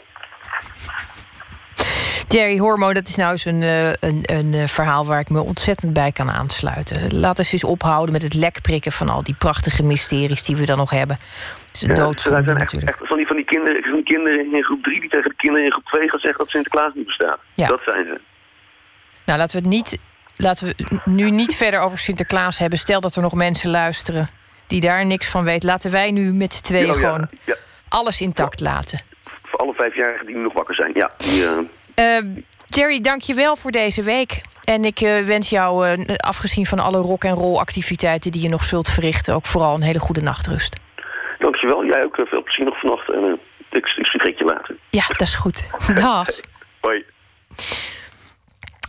Jerry Hormo, dat is nou eens een, een, een, verhaal waar ik me ontzettend bij kan aansluiten. Laten we eens ophouden met het lekprikken van al die prachtige mysteries die we dan nog hebben. Het is een ja, doodzonde natuurlijk. Echt, van, die, van die kinderen, van die kinderen in groep 3 die tegen de kinderen in groep 2 gaan zeggen dat Sinterklaas niet bestaat. Ja. Dat zijn ze. Nou, laten we het niet. Laten we nu niet verder over Sinterklaas hebben. Stel dat er nog mensen luisteren die daar niks van weten. Laten wij nu met z'n tweeën Oh, ja, gewoon alles intact laten. Voor alle vijfjarigen die nog wakker zijn. Ja, die, Uh, Jerry, dank je wel voor deze week. En ik uh, wens jou, uh, afgezien van alle rock en roll activiteiten die je nog zult verrichten, ook vooral een hele goede nachtrust. Dankjewel. Jij ook veel plezier nog vannacht. En ik, ik spreek je later. Ja, dat is goed. Dag. Hoi.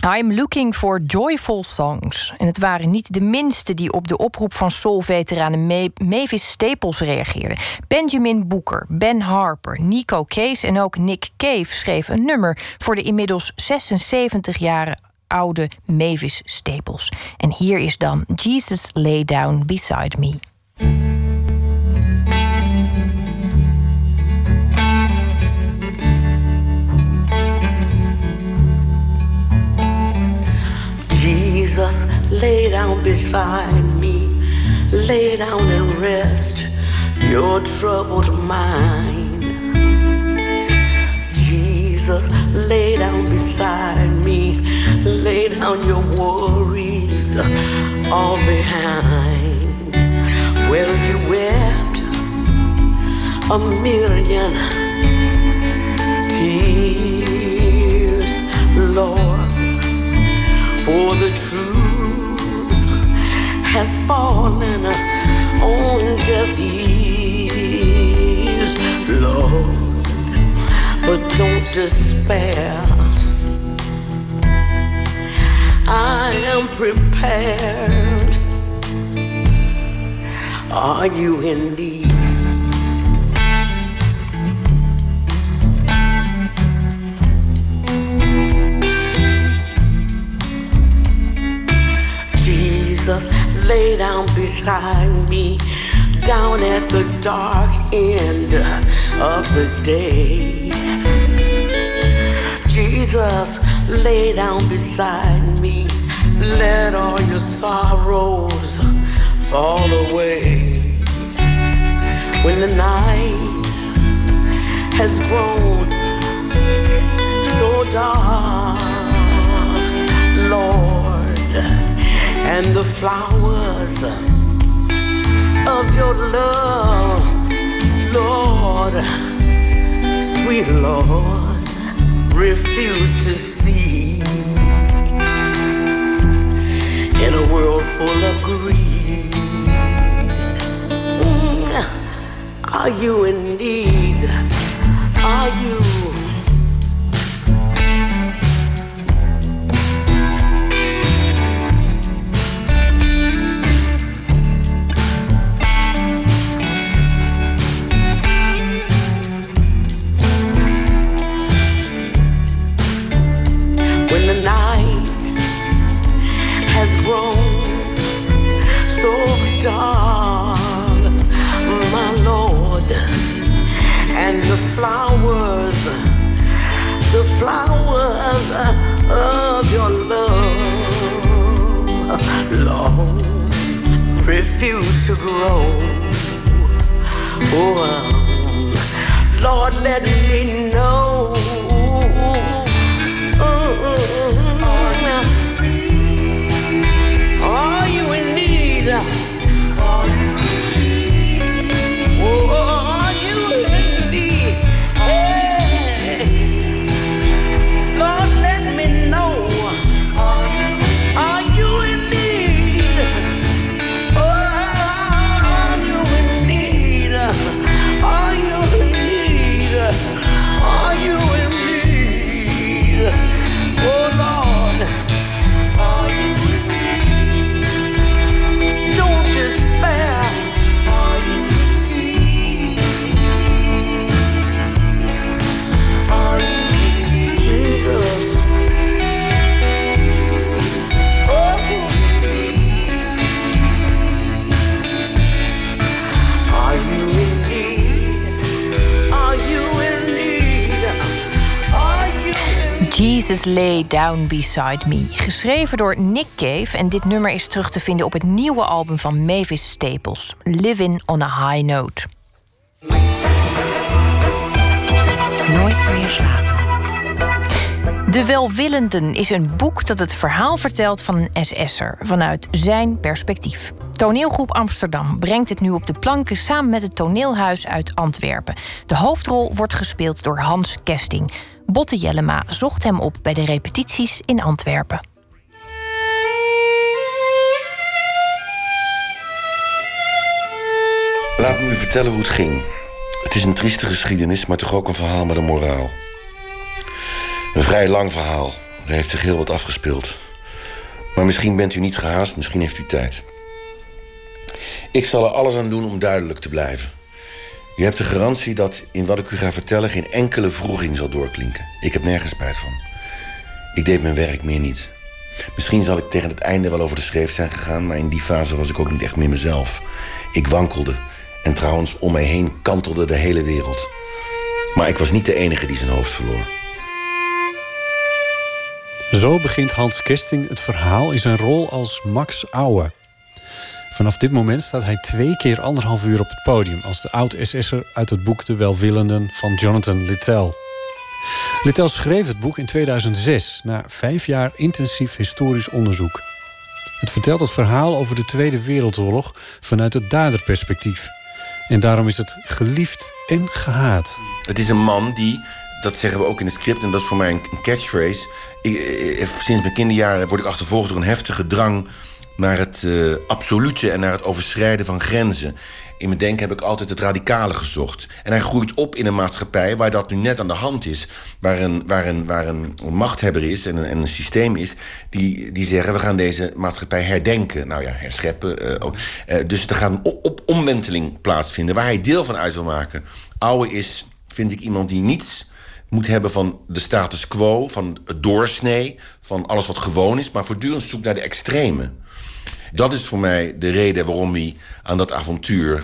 I'm looking for joyful songs. En het waren niet de minste die op de oproep van soul-veteranen Mavis Staples reageerden. Benjamin Booker, Ben Harper, Nico Case en ook Nick Cave schreven een nummer voor de inmiddels 76 jaar oude Mavis Staples. En hier is dan Jesus Lay Down Beside Me. Jesus, lay down beside me. Lay down and rest your troubled mind. Jesus, lay down beside me. Lay down your worries all behind. Where you wept a million for the truth has fallen on deaf ears, Lord. But don't despair. I am prepared. Are you in need? Down me, down at the dark end of the day. Jesus, lay down beside me, let all your sorrows fall away. When the night has grown so dark, Lord, and the flowers of your love, Lord, sweet Lord, refuse to see in a world full of greed. Mm, Are you in need? Are you? Oh, Lord, let me Jesus Lay Down Beside Me. Geschreven door Nick Cave en dit nummer is terug te vinden op het nieuwe album van Mavis Staples, Living on a High Note. Nooit meer slapen. De Welwillenden is een boek dat het verhaal vertelt van een SS'er vanuit zijn perspectief. Toneelgroep Amsterdam brengt het nu op de planken samen met het toneelhuis uit Antwerpen. De hoofdrol wordt gespeeld door Hans Kesting. Botte Jellema zocht hem op bij de repetities in Antwerpen. Laat me u vertellen hoe het ging. Het is een trieste geschiedenis, maar toch ook een verhaal met een moraal. Een vrij lang verhaal. Er heeft zich heel wat afgespeeld. Maar misschien bent u niet gehaast, misschien heeft u tijd. Ik zal er alles aan doen om duidelijk te blijven. U hebt de garantie dat in wat ik u ga vertellen geen enkele vroeging zal doorklinken. Ik heb nergens spijt van. Ik deed mijn werk meer niet. Misschien zal ik tegen het einde wel over de schreef zijn gegaan, maar in die fase was ik ook niet echt meer mezelf. Ik wankelde. En trouwens, om mij heen kantelde de hele wereld. Maar ik was niet de enige die zijn hoofd verloor. Zo begint Hans Kesting het verhaal in zijn rol als Max Auer. Vanaf dit moment staat hij twee keer anderhalf uur op het podium... als de oud-SS'er uit het boek De Welwillenden van Jonathan Littell. Littell schreef het boek in 2006... na vijf jaar intensief historisch onderzoek. Het vertelt het verhaal over de Tweede Wereldoorlog... vanuit het daderperspectief. En daarom is het geliefd en gehaat. Het is een man die, dat zeggen we ook in het script... en dat is voor mij een catchphrase... Ik, eh, sinds mijn kinderjaren word ik achtervolgd door een heftige drang naar het uh, absolute en naar het overschrijden van grenzen. In mijn denken heb ik altijd het radicale gezocht. En hij groeit op in een maatschappij waar dat nu net aan de hand is. Waar een, waar een, waar een machthebber is en een, en een systeem is... Die, die zeggen, we gaan deze maatschappij herdenken. Nou ja, herscheppen. Uh, uh, dus er gaat een op omwenteling plaatsvinden... waar hij deel van uit wil maken. Oude is, vind ik, iemand die niets moet hebben van de status quo... van het doorsnee, van alles wat gewoon is... maar voortdurend zoekt naar de extreme... Dat is voor mij de reden waarom hij aan dat avontuur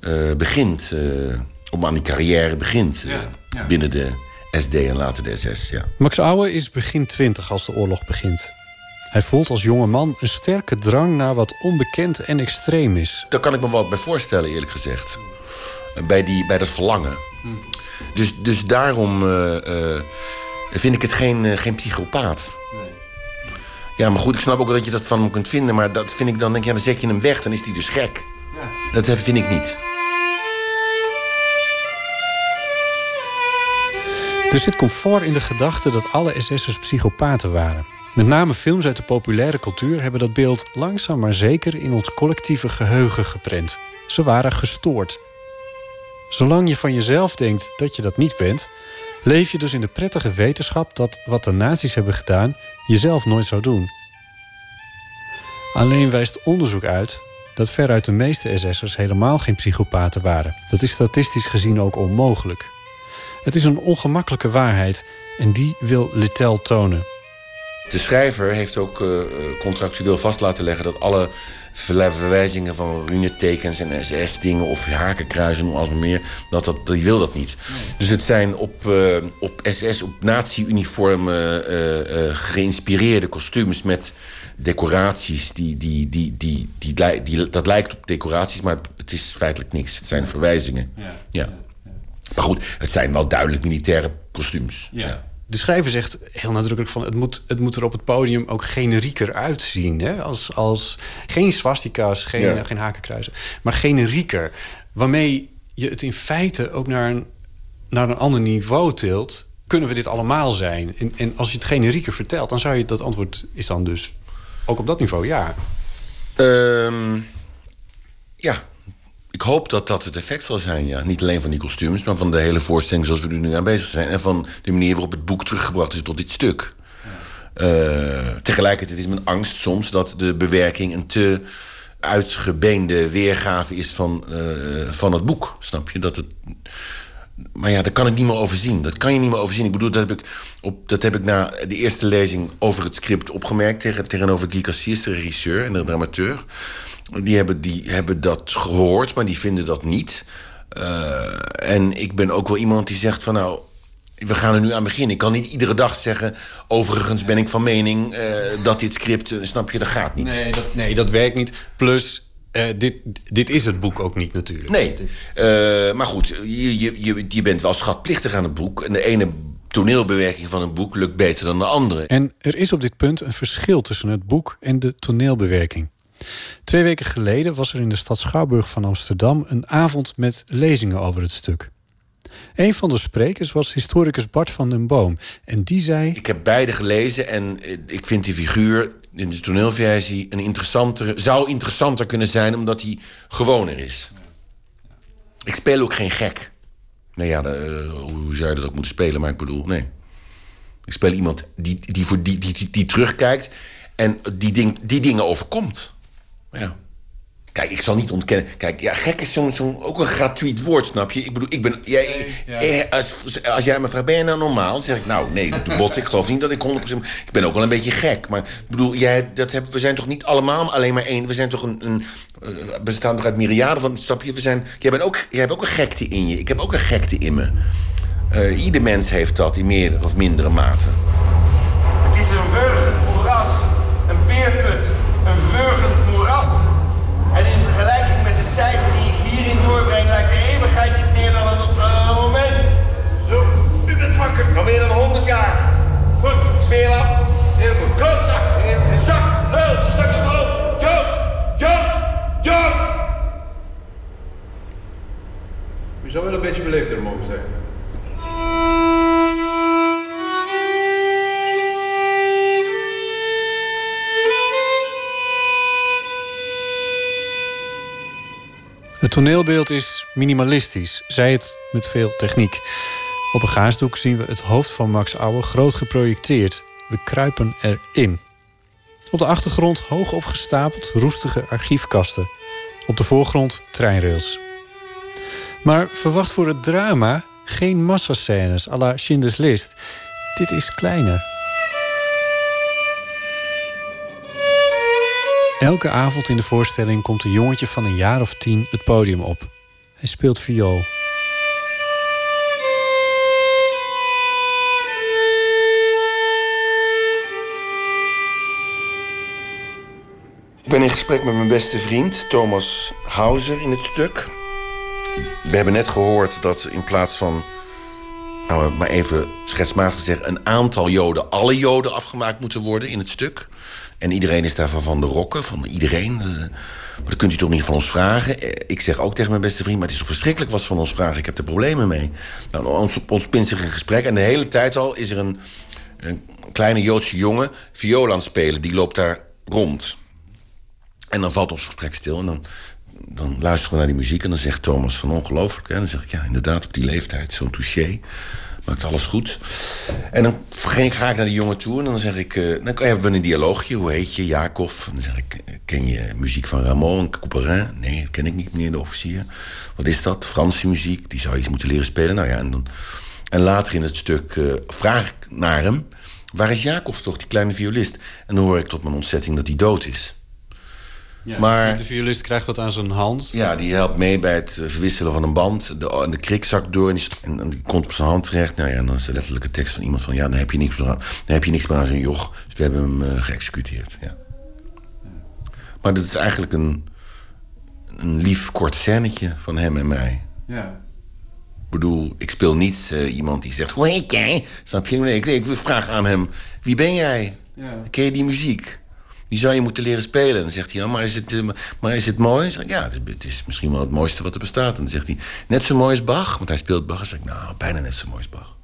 uh, begint. Uh, om aan die carrière begint. Uh, ja, ja. Binnen de SD en later de SS. Ja. Max Ouwe is begin twintig als de oorlog begint. Hij voelt als jonge man een sterke drang naar wat onbekend en extreem is. Daar kan ik me wat bij voorstellen, eerlijk gezegd. Bij, die, bij dat verlangen. Dus, dus daarom vind ik het geen, geen psychopaat. Nee. Ja, maar goed, ik snap ook wel dat je dat van hem kunt vinden. Maar dat vind ik dan, denk je, ja, dan zet je hem weg, dan is hij dus gek. Ja. Dat vind ik niet. Er zit comfort in de gedachte dat alle SS'ers psychopaten waren. Met name films uit de populaire cultuur hebben dat beeld langzaam maar zeker in ons collectieve geheugen geprent. Ze waren gestoord. Zolang je van jezelf denkt dat je dat niet bent, leef je dus in de prettige wetenschap dat wat de nazi's hebben gedaan jezelf nooit zou doen. Alleen wijst onderzoek uit dat veruit de meeste SS'ers helemaal geen psychopaten waren. Dat is statistisch gezien ook onmogelijk. Het is een ongemakkelijke waarheid en die wil Littell tonen. De schrijver heeft ook uh, contractueel vast laten leggen dat alle verwijzingen van runetekens en SS-dingen of hakenkruisen of alles meer, dat, dat, die wil dat niet. Dus het zijn op, uh, op SS, op nazi-uniformen uh, uh, geïnspireerde kostuums met decoraties. Die, die, die, die, die, die, die, dat lijkt op decoraties, maar het is feitelijk niks. Het zijn verwijzingen. Ja. ja. Maar goed, het zijn wel duidelijk militaire kostuums. ja de schrijver zegt heel nadrukkelijk van... het moet, het moet er op het podium ook generieker uitzien. Hè? Als, als, geen swastika's, geen, ja. geen hakenkruisen. Maar generieker. Waarmee je het in feite ook naar een, naar een ander niveau tilt... kunnen we dit allemaal zijn? En, en als je het generieker vertelt... dan zou je dat antwoord is dan dus ook op dat niveau ja. Um, ja, ik hoop dat dat het effect zal zijn, ja. Niet alleen van die kostuums, maar van de hele voorstelling zoals we er nu aan bezig zijn. En van de manier waarop het boek teruggebracht is tot dit stuk. Uh, tegelijkertijd is mijn angst soms dat de bewerking een te uitgebeende weergave is van, uh, van het boek. Snap je? Dat het. Maar ja, daar kan ik niet meer overzien. Dat kan je niet meer overzien. Ik bedoel, dat heb ik, op, dat heb ik na de eerste lezing over het script opgemerkt... Tegen, tegenover Guy Cassiers, de regisseur en de dramateur. Die hebben, die hebben dat gehoord, maar die vinden dat niet. Uh, en ik ben ook wel iemand die zegt van nou, we gaan er nu aan beginnen. Ik kan niet iedere dag zeggen... overigens ben ik van mening uh, dat dit script... Uh, snap je, dat gaat niet. Nee, dat, nee, dat werkt niet. Plus, uh, dit, dit is het boek ook niet natuurlijk. Nee, maar goed, je, je, je bent wel schatplichtig aan het boek. En de ene toneelbewerking van een boek lukt beter dan de andere. En er is op dit punt een verschil tussen het boek en de toneelbewerking. Twee weken geleden was er in de stad Schouwburg van Amsterdam een avond met lezingen over het stuk. Een van de sprekers was historicus Bart van den Boom. En die zei. Ik heb beide gelezen en ik vind die figuur in de toneelversie een interessantere, zou interessanter kunnen zijn omdat hij gewoner is. Ik speel ook geen gek. Nou ja, de, uh, hoe zou je dat ook moeten spelen, maar ik bedoel, nee. Ik speel iemand die, die, voor die, die, die, die terugkijkt en die, ding, die dingen overkomt. Ja. Kijk, ik zal niet ontkennen. Kijk, ja, gek is zo'n zo ook een gratuit woord, snap je? Ik bedoel, ik ben. Jij, eh, als, als jij me vraagt, ben je nou normaal? Dan zeg ik, nou, nee, de bot, ik geloof niet dat ik 100%. Ik ben ook wel een beetje gek. Maar ik bedoel, jij, dat heb, we zijn toch niet allemaal alleen maar één. We zijn toch een. een uh, we bestaan toch uit myriaden van. Snap je? We zijn, jij, bent ook, jij hebt ook een gekte in je. Ik heb ook een gekte in me. Uh, ieder mens heeft dat in meer of mindere mate. Het is is een Klootzak. Zak, lul, stuk stront. Jood, jood, jood. U zou wel een beetje beleefder mogen zijn. Het toneelbeeld is minimalistisch, zij het met veel techniek. Op een gaasdoek zien we het hoofd van Max Auer groot geprojecteerd. We kruipen erin. Op de achtergrond hoog opgestapeld roestige archiefkasten. Op de voorgrond treinrails. Maar verwacht voor het drama geen massascènes à la Schindler's List. Dit is kleiner. Elke avond in de voorstelling komt een jongetje van een jaar of tien het podium op. Hij speelt viool. Ik ben in gesprek met mijn beste vriend Thomas Hauser in het stuk. We hebben net gehoord dat in plaats van, nou maar even schetsmatig gezegd, een aantal Joden, alle Joden afgemaakt moeten worden in het stuk. En iedereen is daarvan van de rokken, van iedereen. eh, Maar dat kunt u toch niet van ons vragen? Eh, Ik zeg ook tegen mijn beste vriend, maar het is toch verschrikkelijk wat ze van ons vragen? Ik heb er problemen mee. Nou, ons, ons een gesprek en de hele tijd al is er een, een kleine Joodse jongen viool aan het spelen. Die loopt daar rond. En dan valt ons gesprek stil en dan, dan luisteren we naar die muziek... en dan zegt Thomas van ongelooflijk. En dan zeg ik, ja, inderdaad, op die leeftijd, zo'n touché. Maakt alles goed. En dan ging ga ik naar die jongen toe en dan zeg ik... eh, dan hebben we een dialoogje, hoe heet je, Jacob? En dan zeg ik, eh, ken je muziek van Ramon Couperin? Nee, dat ken ik niet, meneer de officier. Wat is dat? Franse muziek, die zou je eens moeten leren spelen. Nou ja, en, dan, en later in het stuk eh, vraag ik naar hem... waar is Jacob toch, die kleine violist? En dan hoor ik tot mijn ontzetting dat hij dood is. Maar- de violist krijgt wat aan zijn hand. Ja, die helpt mee bij het eh, verwisselen van een band. De, en de krik zakt door en die, st- en, en die komt op zijn hand terecht. Nou ja, en dan is de letterlijke tekst van iemand van... ja, dan heb je niks meer aan, dan heb je niks meer aan zijn joch. Dus we hebben hem eh, geëxecuteerd, ja. Maar dat is eigenlijk een, een lief kort scènetje van hem en mij. Ja. Ik bedoel, ik speel niet eh, iemand die zegt... Hoe heet jij? Snap je? Nee, ik, ik vraag aan hem... Wie ben jij? Ja. Ken je die muziek? Die zou je moeten leren spelen. En dan zegt hij, ja, maar is het, eh, maar is het mooi? Zeg ik, ja, het is, misschien wel het mooiste wat er bestaat. En dan zegt hij, net zo mooi als Bach? Want hij speelt Bach. Dan zeg ik, nou, bijna net zo mooi als Bach.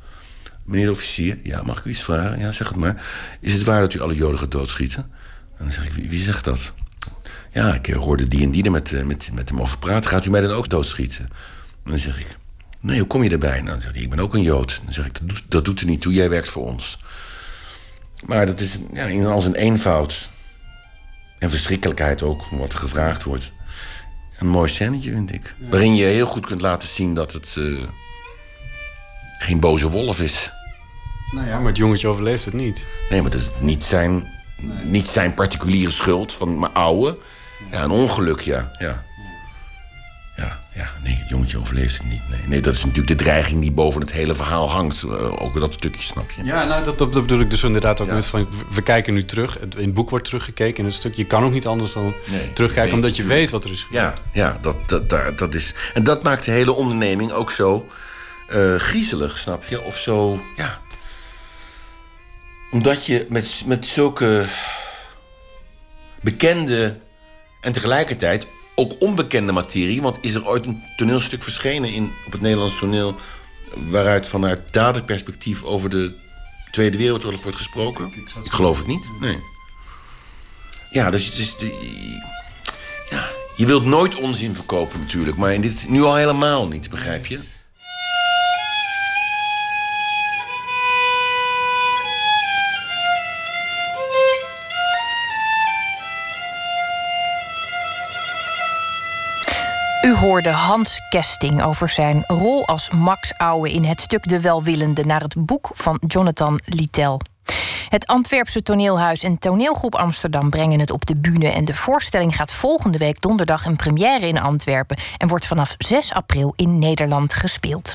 Meneer de officier, ja, mag ik u iets vragen? Ja, zeg het maar. Is het waar dat u alle Joden gaat doodschieten? En dan zeg ik, wie, wie zegt dat? Ja, ik eh, hoorde die en die er met, eh, met, met hem over praten. Gaat u mij dan ook doodschieten? En dan zeg ik, nee, hoe kom je erbij? Nou, dan zegt hij, ik ben ook een Jood. Dan zeg ik, dat doet, dat doet er niet toe, jij werkt voor ons. Maar dat is ja, in al zijn eenvoud en verschrikkelijkheid ook, wat er gevraagd wordt. Een mooi scènetje, vind ik. Waarin je heel goed kunt laten zien dat het eh, geen boze wolf is. Nou ja, maar het jongetje overleeft het niet. Nee, maar dat is niet zijn, niet zijn particuliere schuld van mijn oude. Ja, een ongeluk, ja. Ja, ja, ja nee, het jongetje overleeft het niet. Nee, nee, dat is natuurlijk de dreiging die boven het hele verhaal hangt. Eh, ook dat stukje, snap je? Ja, nou, dat, dat, dat bedoel ik dus inderdaad ook met van... we kijken nu terug, het- in het boek wordt teruggekeken... in het stuk, je kan ook niet anders dan Nee, terugkijken... omdat je weet wat er is gebeurd. Ja, ja dat, dat, daar- dat is. En dat maakt de hele onderneming ook zo eh, griezelig, snap je? Of zo, ja. Omdat je met, met zulke bekende en tegelijkertijd ook onbekende materie. Want is er ooit een toneelstuk verschenen in, op het Nederlands toneel. waaruit vanuit daderperspectief over de Tweede Wereldoorlog wordt gesproken? Ik, geloof het niet. Nee. Ja, dus het is. de- ja, je wilt nooit onzin verkopen natuurlijk, maar in dit nu al helemaal niet, begrijp je? Hoorde Hans Kesting over zijn rol als Max Ouwe in het stuk De Welwillende naar het boek van Jonathan Littell. Het Antwerpse toneelhuis en toneelgroep Amsterdam brengen het op de bühne en de voorstelling gaat volgende week donderdag een première in Antwerpen en wordt vanaf 6 april in Nederland gespeeld.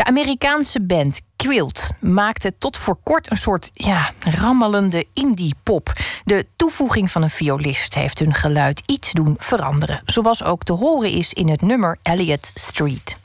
De Amerikaanse band Quilt maakte tot voor kort een soort ja, rammelende indie-pop. De toevoeging van een violist heeft hun geluid iets doen veranderen. Zoals ook te horen is in het nummer Elliot Street.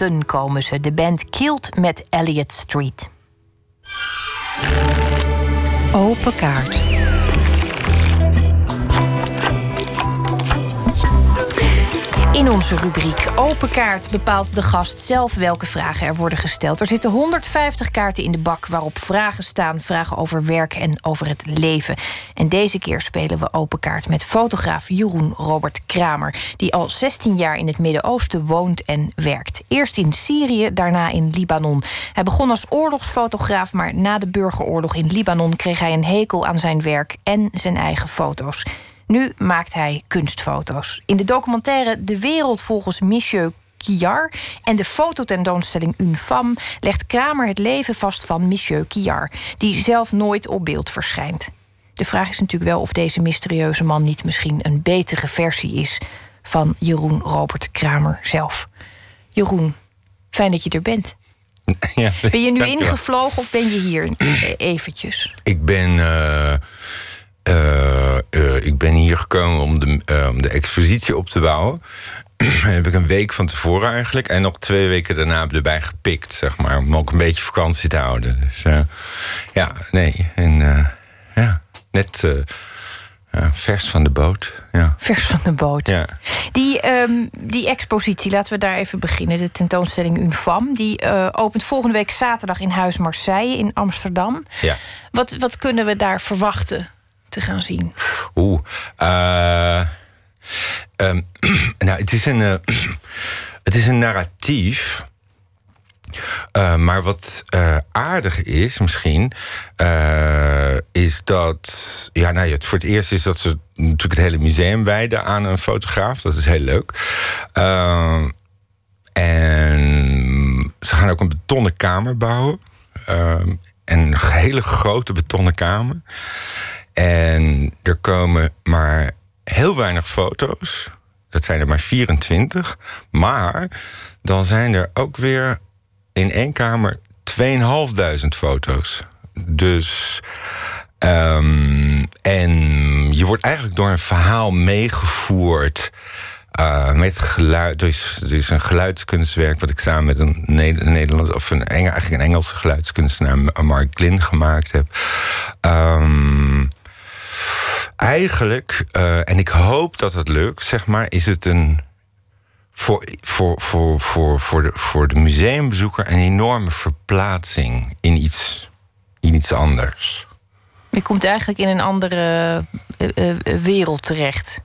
Boston komen ze. De band Kilt met Elliot Street. Open kaart. Onze rubriek Open Kaart bepaalt de gast zelf welke vragen er worden gesteld. Er zitten 150 kaarten in de bak waarop vragen staan. Vragen over werk en over het leven. En deze keer spelen we Open Kaart met fotograaf Jeroen Robert Kramer. Die al 16 jaar in het Midden-Oosten woont en werkt. Eerst in Syrië, daarna in Libanon. Hij begon als oorlogsfotograaf, maar na de burgeroorlog in Libanon kreeg hij een hekel aan zijn werk en zijn eigen foto's. Nu maakt hij kunstfoto's. In de documentaire De Wereld volgens Monsieur Kiar en de fototentoonstelling Une Femme legt Kramer het leven vast van Monsieur Kiar, die zelf nooit op beeld verschijnt. De vraag is natuurlijk wel of deze mysterieuze man niet misschien een betere versie is van Jeroen Robert Kramer zelf. Jeroen, fijn dat je er bent. Ja, Ben je nu ingevlogen of ben je hier eh, eventjes? Ik ben, eh, eh, eh, ik ben hier gekomen om de, eh, de expositie op te bouwen. heb ik een week van tevoren eigenlijk. En nog twee weken daarna erbij gepikt, zeg maar. Om ook een beetje vakantie te houden. Dus ja, nee. En ja, net vers van de boot. Ja. Vers van de boot. Ja. Die, ehm, die expositie, laten we daar even beginnen. De tentoonstelling Une Femme. Die opent volgende week zaterdag in Huis Marseille in Amsterdam. ja. Wat, wat kunnen we daar verwachten te gaan zien? Oeh. eh, ehm, nou, het is een, eh, het is een narratief. Eh, maar wat aardig is misschien, is dat... Ja, nou ja, het voor het eerst is dat ze natuurlijk het hele museum wijden aan een fotograaf. Dat is heel leuk. En ze gaan ook een betonnen kamer bouwen. En een hele grote betonnen kamer. En er komen maar heel weinig foto's. Dat zijn er maar 24. Maar dan zijn er ook weer in één kamer 2500 foto's. Dus. ehm, en je wordt eigenlijk door een verhaal meegevoerd. eh, met geluid. Er is, is een geluidskunstwerk wat ik samen met een Ne- Nederlands of een, eigenlijk een Engelse geluidskunstenaar, Mark Glynn, gemaakt heb. Ehm, eigenlijk, eh, en ik hoop dat het lukt, zeg maar, is het een voor, voor, voor, voor, voor, de, voor de museumbezoeker een enorme verplaatsing in iets, in iets anders. Je komt eigenlijk in een andere eh, eh, wereld terecht.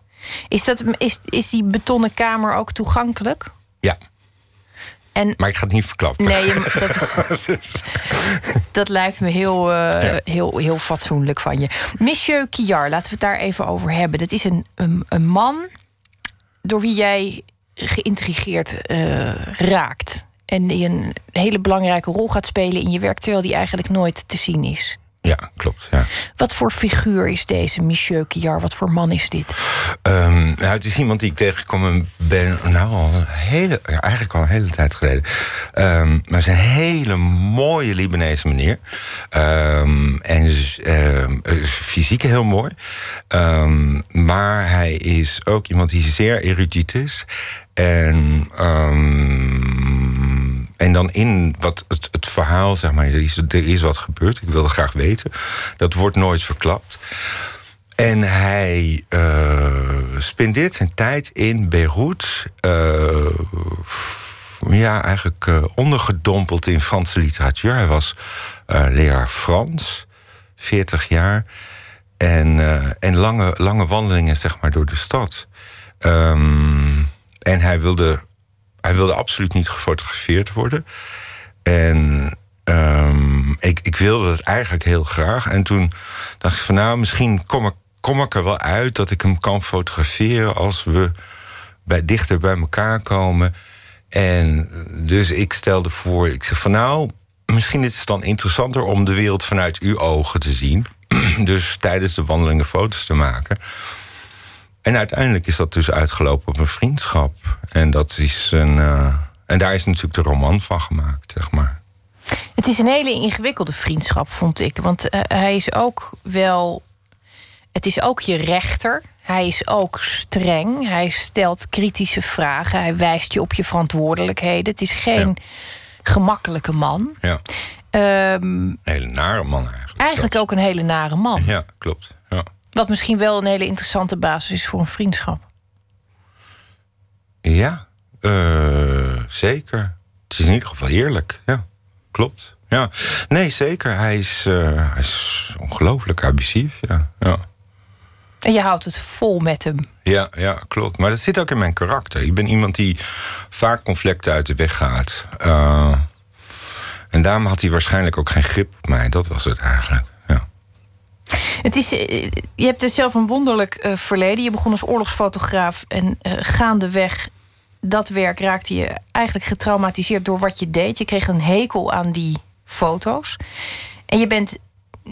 Is, dat, is, is die betonnen kamer ook toegankelijk? Ja. En, Maar ik ga het niet verklappen. Nee, dat, is, dat lijkt me heel, eh, heel, heel fatsoenlijk van je. Monsieur Kiar, laten we het daar even over hebben. Dat is een, een, een man door wie jij geïntrigeerd eh, raakt. En die een hele belangrijke rol gaat spelen in je werk... terwijl die eigenlijk nooit te zien is. Ja, klopt. Ja. Wat voor figuur is deze Monsieur Kiar? Wat voor man is dit? Ehm, nou, het is iemand die ik tegengekomen ben, nou al een hele, ja, eigenlijk al een hele tijd geleden. Ehm, maar het is een hele mooie Libanese meneer. Ehm, en is, is fysiek heel mooi. Maar hij is ook iemand die zeer erudiet is. En, en dan in wat het, verhaal, zeg maar, er is, wat gebeurd. Ik wilde graag weten. Dat wordt nooit verklapt. En hij eh, spendeert zijn tijd in Beirut. eh, ja, eigenlijk eh, ondergedompeld in Franse literatuur. Hij was leraar Frans, 40 jaar. En, en lange, lange wandelingen zeg maar, door de stad. Ehm, en hij wilde, hij wilde absoluut niet gefotografeerd worden. En ehm, ik, ik wilde het eigenlijk heel graag. En toen dacht ik van nou, misschien kom ik, kom ik er wel uit dat ik hem kan fotograferen als we bij, dichter bij elkaar komen. En dus ik stelde voor, ik zeg van nou, misschien is het dan interessanter om de wereld vanuit uw ogen te zien. dus tijdens de wandelingen foto's te maken. En uiteindelijk is dat dus uitgelopen op een vriendschap. En dat is een. eh, en daar is natuurlijk de roman van gemaakt, zeg maar. Het is een hele ingewikkelde vriendschap, vond ik. Want eh, hij is ook wel. Het is ook je rechter. Hij is ook streng. Hij stelt kritische vragen. Hij wijst je op je verantwoordelijkheden. Het is geen gemakkelijke man. Ja. Ehm, Een hele nare man eigenlijk. eigenlijk ook een hele nare man. Ja, klopt. Wat misschien wel een hele interessante basis is voor een vriendschap. Ja, eh, zeker. Het is in ieder geval eerlijk. Ja, klopt. Ja. Nee, zeker. Hij is, eh, hij is ongelooflijk abusief. Ja. Ja. En je houdt het vol met hem. Ja, ja, klopt. Maar dat zit ook in mijn karakter. Ik ben iemand die vaak conflicten uit de weg gaat. Eh, en daarom had hij waarschijnlijk ook geen grip op mij. Dat was het eigenlijk. Het is, eh, je hebt dus zelf een wonderlijk eh, verleden. Je begon als oorlogsfotograaf en eh, gaandeweg dat werk raakte je eigenlijk getraumatiseerd door wat je deed. Je kreeg een hekel aan die foto's. En je bent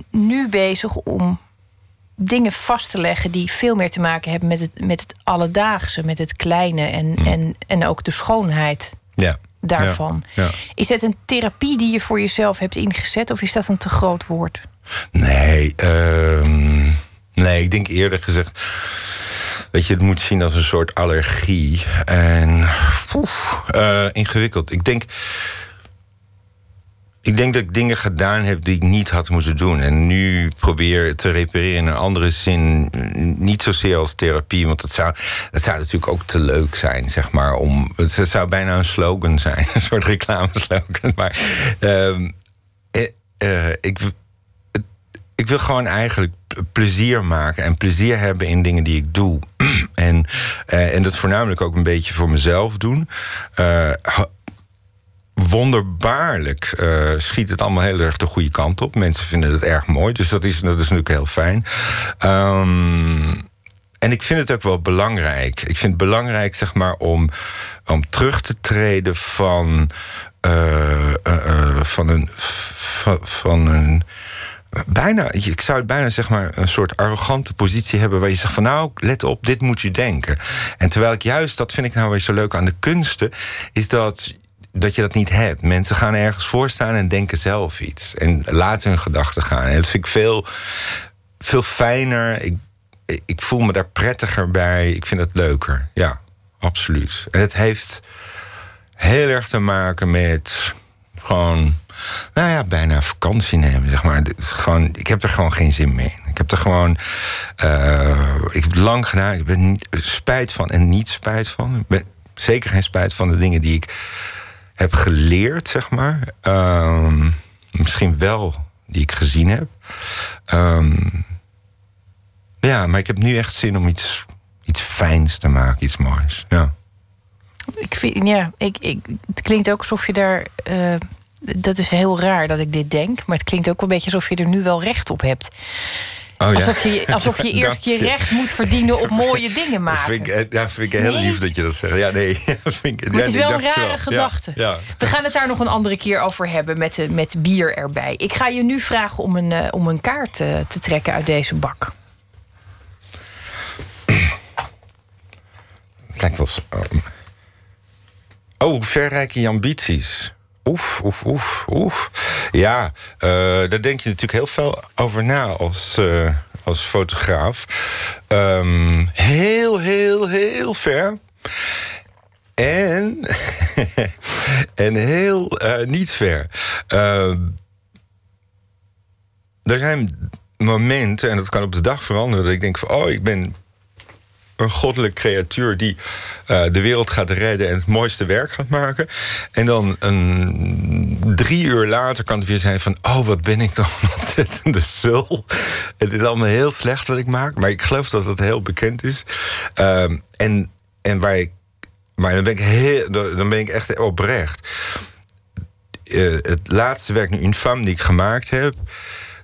nu bezig om dingen vast te leggen die veel meer te maken hebben met het, met het alledaagse, met het kleine en, en, en ook de schoonheid Ja. daarvan. Ja. ja. Is dat een therapie die je voor jezelf hebt ingezet of is dat een te groot woord? Nee, ehm, nee, ik denk eerder gezegd. Weet je, het moet zien als een soort allergie. En oef, eh, ingewikkeld. Ik denk. Ik denk dat ik dingen gedaan heb die ik niet had moeten doen. En nu probeer te repareren in een andere zin. Niet zozeer als therapie, want dat zou, dat zou natuurlijk ook te leuk zijn, zeg maar. Om, het zou bijna een slogan zijn, een soort reclameslogan. Maar eh, ik, ik wil gewoon eigenlijk plezier maken en plezier hebben in dingen die ik doe. en, eh, en dat voornamelijk ook een beetje voor mezelf doen. Eh, wonderbaarlijk eh, schiet het allemaal heel erg de goede kant op. Mensen vinden het erg mooi, dus dat is, dat is natuurlijk heel fijn. Ehm, en ik vind het ook wel belangrijk. Ik vind het belangrijk, zeg maar, om, om terug te treden van, van een. Van, van een bijna, ik zou het bijna zeg maar een soort arrogante positie hebben waar je zegt van nou, let op, dit moet je denken. En terwijl ik juist, dat vind ik nou weer zo leuk aan de kunsten, is dat dat je dat niet hebt. Mensen gaan ergens voor staan en denken zelf iets. En laten hun gedachten gaan. En dat vind ik veel, veel fijner. Ik, ik voel me daar prettiger bij. Ik vind het leuker. Ja, absoluut. En het heeft heel erg te maken met gewoon, nou ja, bijna vakantie nemen, zeg maar. Is gewoon, ik heb er gewoon geen zin meer in. Ik heb er gewoon, eh, ik heb lang gedaan. Ik ben spijt van en niet spijt van. Ik ben zeker geen spijt van de dingen die ik heb geleerd, zeg maar. Ehm, misschien wel die ik gezien heb. Ehm, ja, maar ik heb nu echt zin om iets, iets fijns te maken, iets moois. Ja. Ik vind, ja, ik, ik, het klinkt ook alsof je daar. eh, dat is heel raar dat ik dit denk, maar het klinkt ook een beetje alsof je er nu wel recht op hebt. Oh, ja. Alsof je, alsof je Dat eerst je recht moet verdienen op mooie dingen Dat maken. vind ik, eh, ja, vind ik heel Nee. lief dat je dat zegt. Ja, nee. dat vind ik, Maar het is wel een rare wel. gedachte. Ja, ja. We gaan het daar nog een andere keer over hebben met, de, met bier erbij. Ik ga je nu vragen om een, eh, om een kaart eh, te trekken uit deze bak. Het lijkt wel... Oh, hoe ver reiken je ambities? Oef, oef, oef, oef. Ja, eh, daar denk je natuurlijk heel veel over na als, eh, als fotograaf. Ehm, heel, heel, heel ver. En, en heel eh, niet ver. Ehm, er zijn momenten, en dat kan op de dag veranderen, dat ik denk van, oh, ik ben een goddelijk creatuur die eh, de wereld gaat redden en het mooiste werk gaat maken. En dan een, drie uur later kan het weer zijn van... oh, wat ben ik dan een ontzettende sul. Het is allemaal heel slecht wat ik maak. Maar ik geloof dat dat heel bekend is. Ehm, en, en waar ik... Maar dan ben ik, heel, dan ben ik echt oprecht. Eh, het laatste werk, nu Infam, die ik gemaakt heb...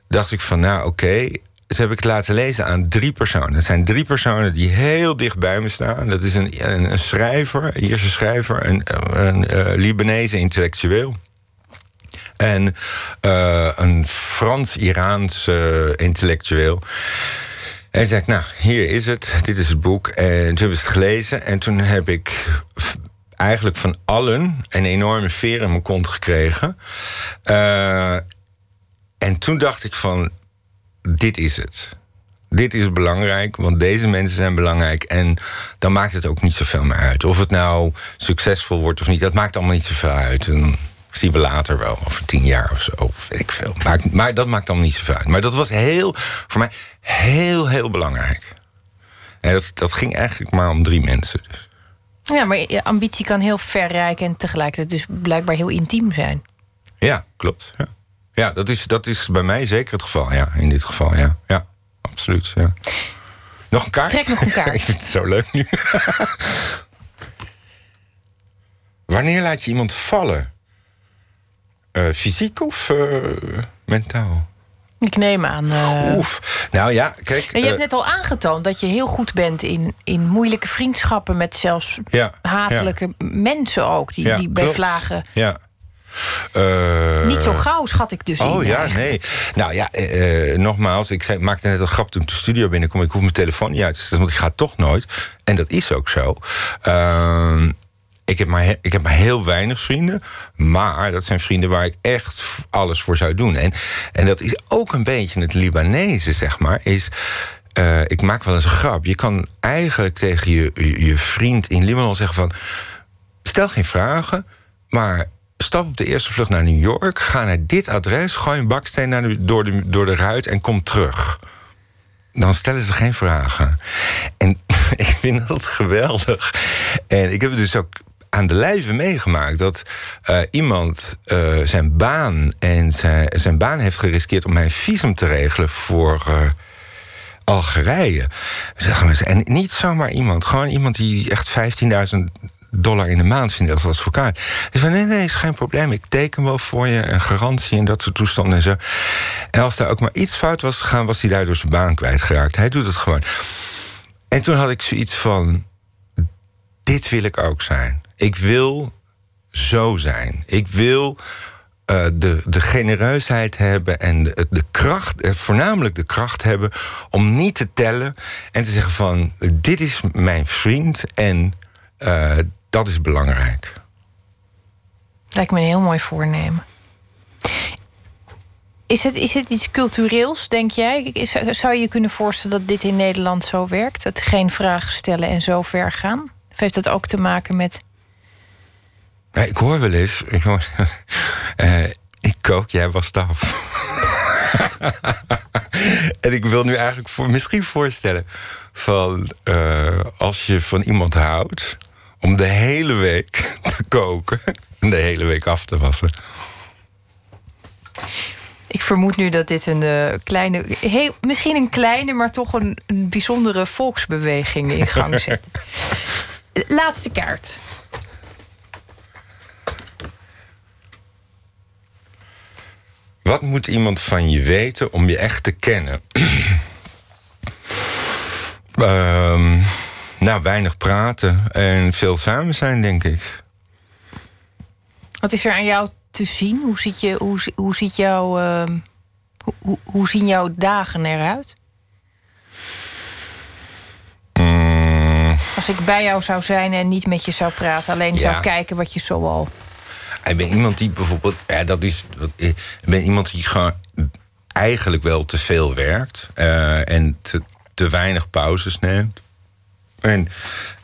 dacht ik van, nou, oké... Dus heb ik laten lezen aan drie personen. Het zijn drie personen die heel dicht bij me staan. Dat is een, een, een schrijver, een Ierse schrijver, een, een, eh, Libanese intellectueel. En eh, een Frans-Iraans intellectueel. En zei ik, nou, hier is het. Dit is het boek. En toen hebben we het gelezen. En toen heb ik eigenlijk van allen een enorme veer in mijn kont gekregen. Eh, en toen dacht ik van, dit is het. Dit is belangrijk, want deze mensen zijn belangrijk. En dan maakt het ook niet zoveel meer uit. Of het nou succesvol wordt of niet, dat maakt allemaal niet zoveel uit. En zien we later wel, over tien jaar of zo, of weet ik veel. Maar, maar dat maakt allemaal niet zoveel uit. Maar dat was heel, voor mij heel, heel belangrijk. En dat, dat ging eigenlijk maar om drie mensen. Ja, maar je ambitie kan heel verrijken en tegelijkertijd dus blijkbaar heel intiem zijn. Ja, klopt. Ja, ja dat, is, dat is bij mij zeker het geval. Ja, in dit geval, ja. Ja, absoluut. Ja. Nog een kaart? Trek nog een kaart. Ik vind het zo leuk nu. Wanneer laat je iemand vallen? Eh, fysiek of eh, mentaal? Ik neem aan. eh, Oef. Nou ja, kijk. en je hebt net al aangetoond dat je heel goed bent in, in moeilijke vriendschappen met zelfs ja, hatelijke mensen ook, die, Ja, die bij klopt. vlagen. Eh, Niet zo gauw, schat ik dus. Oh in, ja, eigenlijk. nee. Nou ja, eh, eh, nogmaals, ik zei, maakte net een grap toen ik de studio binnenkom. Ik hoef mijn telefoon niet uit te zetten, want ik ga toch nooit. En dat is ook zo. Ehm, ik, heb maar ik heb maar heel weinig vrienden. Maar dat zijn vrienden waar ik echt alles voor zou doen. En, en dat is ook een beetje het Libanese, zeg maar. Is, ik maak wel eens een grap. Je kan eigenlijk tegen je, je, je vriend in Libanon zeggen van... Stel geen vragen, maar stap op de eerste vlucht naar New York. Ga naar dit adres, gooi een baksteen naar door, de, door de ruit en kom terug. Dan stellen ze geen vragen. En ik vind dat geweldig. En ik heb het dus ook aan de lijve meegemaakt dat eh, iemand eh, zijn baan en zijn, zijn baan heeft geriskeerd om mijn visum te regelen voor. eh, Algerije. Zeggen mensen. En niet zomaar iemand, gewoon iemand die echt 15.000 dollar in de maand vindt als advocaat. Hij zei: nee, nee, is geen probleem. Ik teken wel voor je een garantie en dat soort toestanden en zo. En als daar ook maar iets fout was gegaan, was hij daardoor zijn baan kwijtgeraakt. Hij doet het gewoon. En toen had ik zoiets van: dit wil ik ook zijn. Ik wil zo zijn. Ik wil eh, de, de genereusheid hebben en de, de kracht, eh, voornamelijk de kracht hebben om niet te tellen en te zeggen van dit is mijn vriend en eh, dat is belangrijk. Lijkt me een heel mooi voornemen. Is het, is het iets cultureels, denk jij? Is- Zou je je kunnen voorstellen dat dit in Nederland zo werkt? Dat geen vragen stellen en zo ver gaan? Of heeft dat ook te maken met... Ja, ik hoor wel eens, ik, hoor, eh, ik kook, jij was af. en ik wil nu eigenlijk voor, misschien voorstellen van eh, als je van iemand houdt om de hele week te koken en de hele week af te wassen. Ik vermoed nu dat dit een eh, kleine, heel, misschien een kleine, maar toch een, een bijzondere volksbeweging in gang zet. Laatste kaart. Wat moet iemand van je weten om je echt te kennen? Ehm, nou, weinig praten en veel samen zijn, denk ik. Wat is er aan jou te zien? Hoe, ziet je, hoe, hoe, ziet jouw, ehm, hoe, hoe, zien jouw dagen eruit? Mm, Als ik bij jou zou zijn en niet met je zou praten, alleen Ja. zou kijken wat je zoal. Ik ben iemand die bijvoorbeeld, ja, dat is, ik ben iemand die gewoon eigenlijk wel te veel werkt eh, en te, te weinig pauzes neemt. En,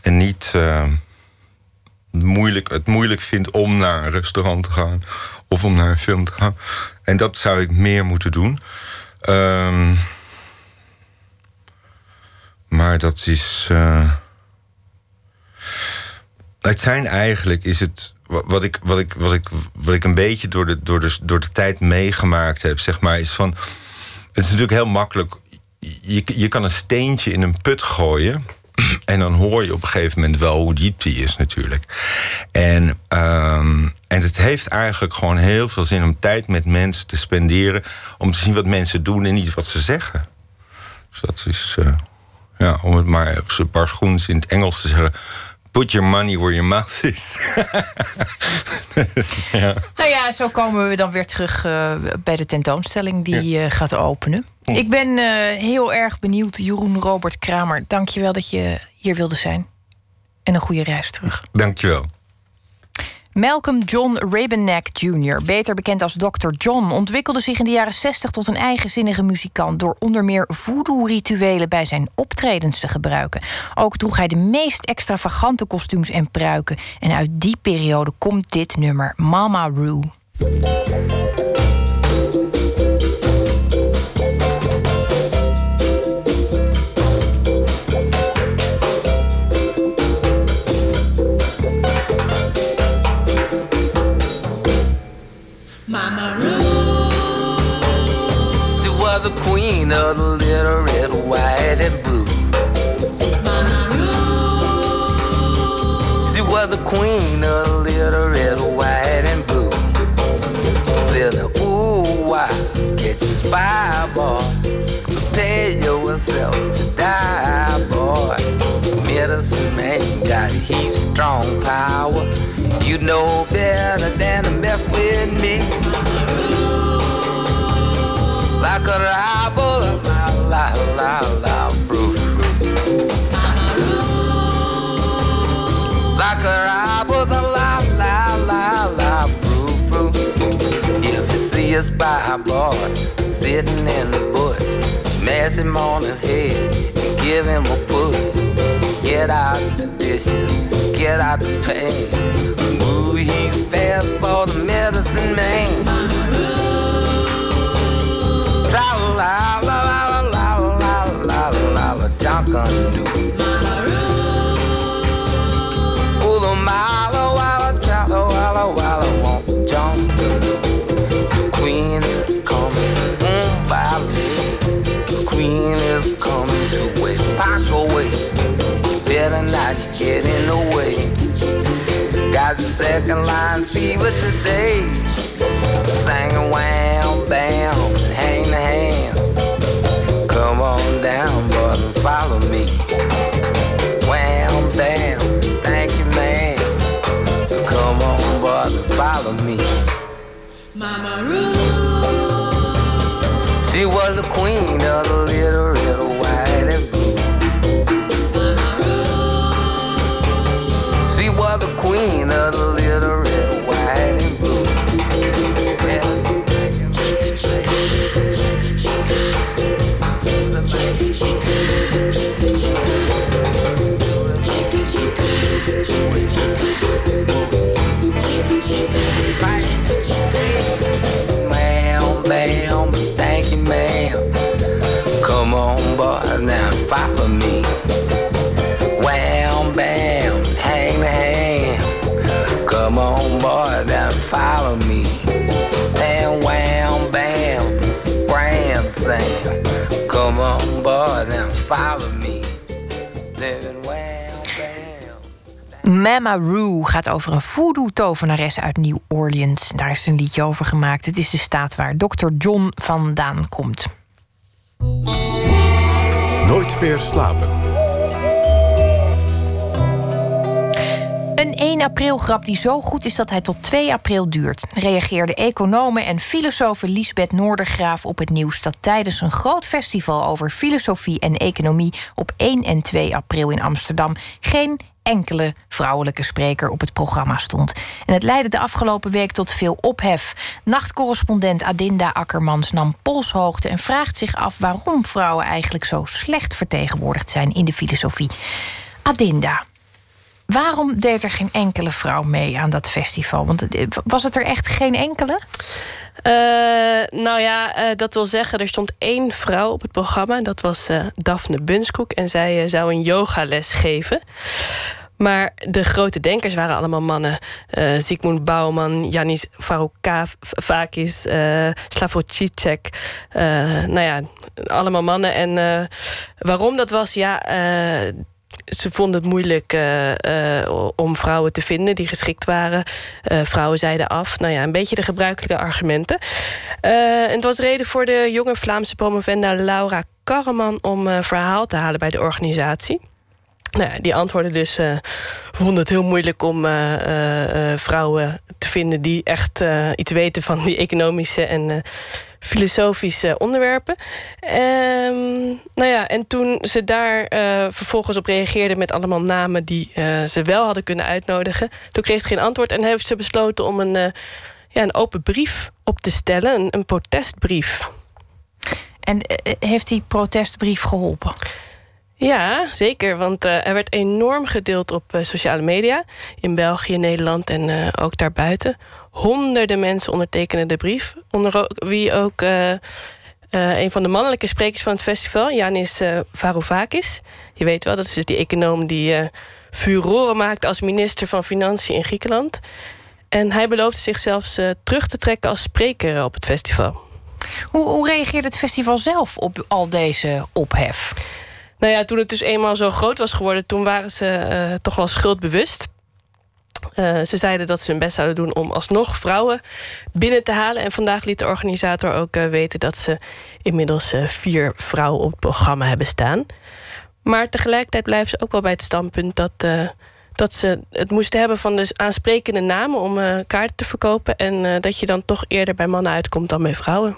en niet eh, moeilijk, het moeilijk vindt om naar een restaurant te gaan of om naar een film te gaan. En dat zou ik meer moeten doen. Ehm, maar dat is. eh, het zijn eigenlijk, is het. wa- Wat ik, wat ik, wat ik, wat ik een beetje door de, door, de, door de tijd meegemaakt heb, zeg maar, is van. Het is natuurlijk heel makkelijk. Je, je kan een steentje in een put gooien. En dan hoor je op een gegeven moment wel hoe diep die is, natuurlijk. En, ehm, en het heeft eigenlijk gewoon heel veel zin om tijd met mensen te spenderen. Om te zien wat mensen doen en niet wat ze zeggen. Dus dat is. eh, ja, om het maar op zijn bargoens in het Engels te zeggen. Put your money where your mouth is. ja. Nou ja, zo komen we dan weer terug eh, bij de tentoonstelling die eh, gaat openen. Ik ben eh, heel erg benieuwd, Jeroen Robert Kramer. Dank je wel dat je hier wilde zijn. En een goede reis terug. Dankjewel. Malcolm John Rabenneck Jr., beter bekend als Dr. John, ontwikkelde zich in de jaren 60 tot een eigenzinnige muzikant door onder meer voodoo-rituelen bij zijn optredens te gebruiken. Ook droeg hij de meest extravagante kostuums en pruiken. En uit die periode komt dit nummer Mama Roo. The queen of little red, white, and blue. Said, ooh, why can't you spy, boy? Prepare yourself to die, boy. Medicine man got heap strong power. You know better than to mess with me. Ooh, Like a rival, la la la la, Like a rival, la la la la la, proof, proof. If you see a spy boy sitting in the bush, mash him on his head and give him a push. Get out the dishes, get out the pain. Ooh, he's fast for the medicine man. Tra la la la la la la la la la Junkin' Ooh, the mile walla chala walla walla won't jump. Queen is coming, me. The queen is coming to waste. Pack away. Better not get in the way. Got the second line fever today. Sing wham bam, follow me. Mama Ruth. She was a queen follow me. Living bam. Mama Roo gaat over een voodoo-tovenares uit New Orleans. Daar is een liedje over gemaakt. Het is de staat waar Dr. John vandaan komt. Nooit meer slapen. 1 april grap die zo goed is dat hij tot 2 april duurt. Reageerde econome en filosofe Lisbeth Noordergraaf op het nieuws dat tijdens een groot festival over filosofie en economie op 1 en 2 april in Amsterdam geen enkele vrouwelijke spreker op het programma stond. En het leidde de afgelopen week tot veel ophef. Nachtcorrespondent Adinda Akkermans nam polshoogte en vraagt zich af waarom vrouwen eigenlijk zo slecht vertegenwoordigd zijn in de filosofie. Adinda, Waarom deed er geen enkele vrouw mee aan dat festival? Want het- was het er echt geen enkele? Eh, nou ja, eh, dat wil zeggen, er stond één vrouw op het programma. Dat was eh, Daphne Bunskoek. En zij eh, zou een yogales geven. Maar de grote denkers waren allemaal mannen. Eh Zygmunt Bauman, Yanis Varoufakis, eh Slavoj Žižek. Eh, nou ja, allemaal mannen. En eh, waarom dat was, ja... ze vonden het moeilijk eh, eh, om vrouwen te vinden die geschikt waren. Eh, vrouwen zeiden af. Nou ja, een beetje de gebruikelijke argumenten. En het was reden voor de jonge Vlaamse promovenda Laura Karreman om verhaal te halen bij de organisatie. Nou die antwoordde dus, eh vonden het heel moeilijk om vrouwen te vinden die echt iets weten van die economische en filosofische onderwerpen. Ehm, nou ja, en toen ze daar eh, vervolgens op reageerden met allemaal namen die eh, ze wel hadden kunnen uitnodigen, toen kreeg ze geen antwoord en heeft ze besloten om een, eh, ja, een open brief op te stellen, een, een protestbrief. En heeft die protestbrief geholpen? Ja, zeker. Want er werd enorm gedeeld op sociale media. In België, Nederland en ook daarbuiten. Honderden mensen ondertekenen de brief. Onder wie ook eh, eh, een van de mannelijke sprekers van het festival, Yanis eh Varoufakis. Je weet wel, dat is dus die econoom die furoren maakt als minister van Financiën in Griekenland. En hij beloofde zich zelfs eh, terug te trekken als spreker op het festival. Hoe, hoe reageerde het festival zelf op al deze ophef? Nou ja, toen het dus eenmaal zo groot was geworden, toen waren ze toch wel schuldbewust. Uh, ze zeiden dat ze hun best zouden doen om alsnog vrouwen binnen te halen. En vandaag liet de organisator ook uh, weten dat ze inmiddels uh, vier vrouwen op het programma hebben staan. Maar tegelijkertijd blijven ze ook wel bij het standpunt dat, dat ze het moesten hebben van de aansprekende namen om kaarten te verkopen. En dat je dan toch eerder bij mannen uitkomt dan bij vrouwen.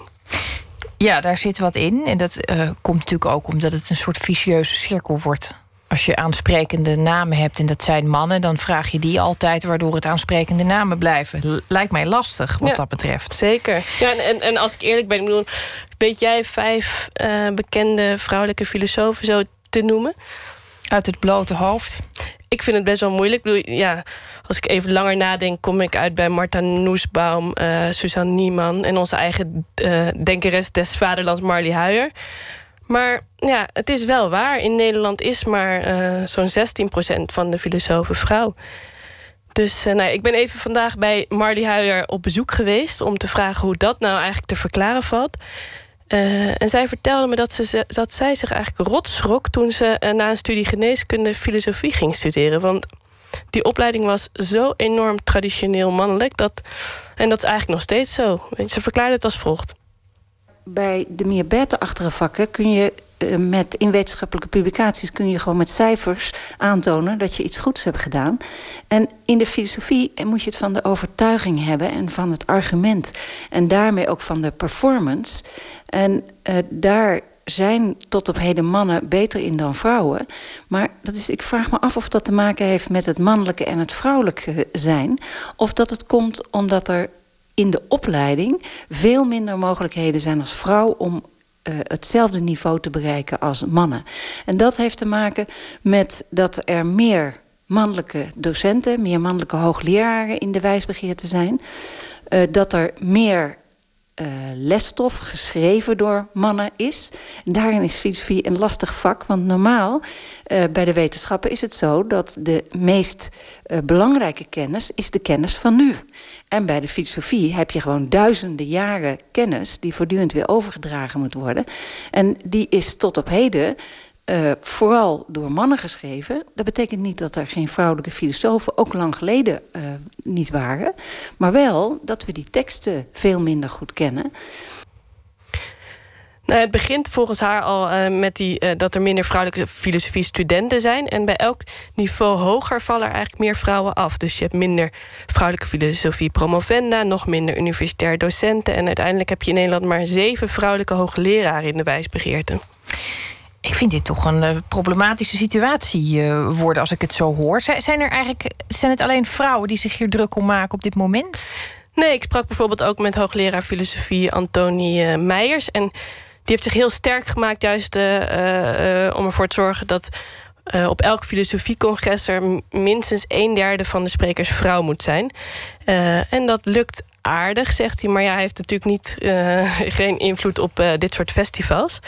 Ja, daar zit wat in. En dat komt natuurlijk ook omdat het een soort vicieuze cirkel wordt als je aansprekende namen hebt en dat zijn mannen, dan vraag je die altijd, waardoor het aansprekende namen blijven. Lijkt mij lastig wat dat betreft. Zeker. Ja, en, en als ik eerlijk ben, ik bedoel, weet jij vijf uh, bekende vrouwelijke filosofen zo te noemen? Uit het blote hoofd? Ik vind het best wel moeilijk. Ik bedoel, ja, als ik even langer nadenk, kom ik uit bij Marta Noesbaum, uh, Suzanne Nieman en onze eigen uh, denkeres des vaderlands Marley Huijer. Maar ja, het is wel waar. In Nederland is maar uh, zo'n 16% van de filosofen vrouw. Dus uh, nou, ik ben even vandaag bij Marley Huijer op bezoek geweest... om te vragen hoe dat nou eigenlijk te verklaren valt. Uh, en zij vertelde me dat, ze, dat zij zich eigenlijk rot schrok... toen ze na een studie geneeskunde filosofie ging studeren. Want die opleiding was zo enorm traditioneel mannelijk... Dat, en dat is eigenlijk nog steeds zo. Ze verklaarde het als volgt bij de meer beta-achtige vakken kun je uh, met in wetenschappelijke publicaties kun je gewoon met cijfers aantonen dat je iets goeds hebt gedaan. En in de filosofie moet je het van de overtuiging hebben en van het argument. En daarmee ook van de performance. En uh, daar zijn tot op heden mannen beter in dan vrouwen. Maar dat is, ik vraag me af of dat te maken heeft met het mannelijke en het vrouwelijke zijn. Of dat het komt omdat er in de opleiding veel minder mogelijkheden zijn als vrouw om uh, hetzelfde niveau te bereiken als mannen. En dat heeft te maken met dat er meer mannelijke docenten, meer mannelijke hoogleraren in de wijsbegeerte zijn. Uh, dat er meer uh, lesstof geschreven door mannen is. En daarin is filosofie een lastig vak, want normaal uh, bij de wetenschappen is het zo dat de meest uh, belangrijke kennis is de kennis van nu. En bij de filosofie heb je gewoon duizenden jaren kennis die voortdurend weer overgedragen moet worden. En die is tot op heden uh, vooral door mannen geschreven. Dat betekent niet dat er geen vrouwelijke filosofen ook lang geleden uh, niet waren. Maar wel dat we die teksten veel minder goed kennen. Nou, het begint volgens haar al uh, met die, dat er minder vrouwelijke filosofie-studenten zijn. En bij elk niveau hoger vallen er eigenlijk meer vrouwen af. Dus je hebt minder vrouwelijke filosofie-promovenda, nog minder universitair docenten. En uiteindelijk heb je in Nederland maar zeven vrouwelijke hoogleraren in de wijsbegeerte. Ik vind dit toch een uh, problematische situatie uh, worden als ik het zo hoor. Zijn, er eigenlijk, zijn het alleen vrouwen die zich hier druk om maken op dit moment? Nee, ik sprak bijvoorbeeld ook met hoogleraar filosofie Antonie uh, Meijers. En die heeft zich heel sterk gemaakt juist om ervoor te zorgen... dat op elk filosofiecongres er minstens een derde van de sprekers vrouw moet zijn. en dat lukt aardig, zegt hij. Maar ja, hij heeft natuurlijk niet, geen invloed op dit soort festivals.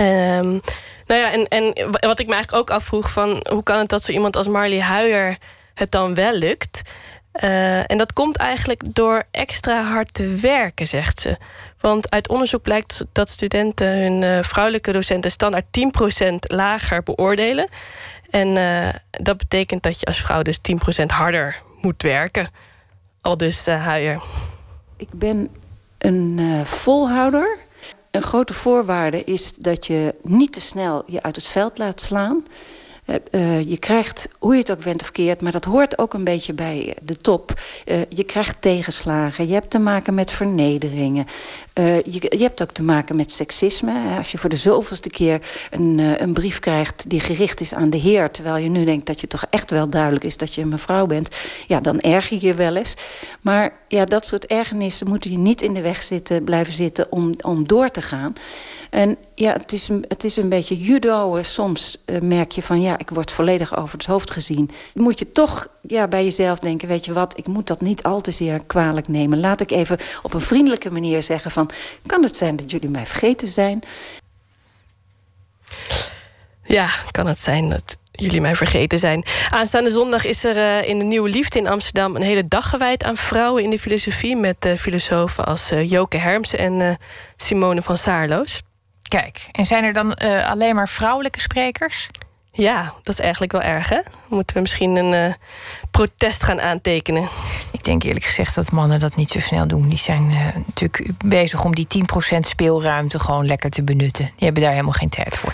Um, nou ja, en, en wat ik me eigenlijk ook afvroeg... van hoe kan het dat zo iemand als Marley Huijer het dan wel lukt? Uh, en dat komt eigenlijk door extra hard te werken, zegt ze. Want uit onderzoek blijkt dat studenten hun uh, vrouwelijke docenten... standaard 10% lager beoordelen. En uh, dat betekent dat je als vrouw dus 10% harder moet werken. Al dus Huijer. Ik ben een volhouder een grote voorwaarde is dat je niet te snel je uit het veld laat slaan. Uh, je krijgt, hoe je het ook went of keert... maar dat hoort ook een beetje bij de top. Je krijgt tegenslagen, je hebt te maken met vernederingen. Je, je, hebt ook te maken met seksisme. Als je voor de zoveelste keer een, een brief krijgt... die gericht is aan de heer... terwijl je nu denkt dat je toch echt wel duidelijk is... dat je een mevrouw bent, ja, dan erger je je wel eens. Maar ja, dat soort ergernissen moeten je niet in de weg zitten, blijven zitten... om, om door te gaan. En ja, het is een, het is een beetje judo. Soms uh, merk je van ja, ik word volledig over het hoofd gezien. Moet je toch ja, bij jezelf denken, weet je wat... ik moet dat niet al te zeer kwalijk nemen. Laat ik even op een vriendelijke manier zeggen van... kan het zijn dat jullie mij vergeten zijn? Ja, kan het zijn dat jullie mij vergeten zijn. Aanstaande zondag is er eh, in de Nieuwe Liefde in Amsterdam... een hele dag gewijd aan vrouwen in de filosofie... met uh, filosofen als uh, Joke Hermsen en Simone van Saarloos. Kijk, en zijn er dan alleen maar vrouwelijke sprekers? Ja, dat is eigenlijk wel erg, hè? Moeten we misschien een uh, protest gaan aantekenen? Ik denk eerlijk gezegd dat mannen dat niet zo snel doen. Die zijn uh, natuurlijk bezig om die 10% speelruimte gewoon lekker te benutten. Die hebben daar helemaal geen tijd voor.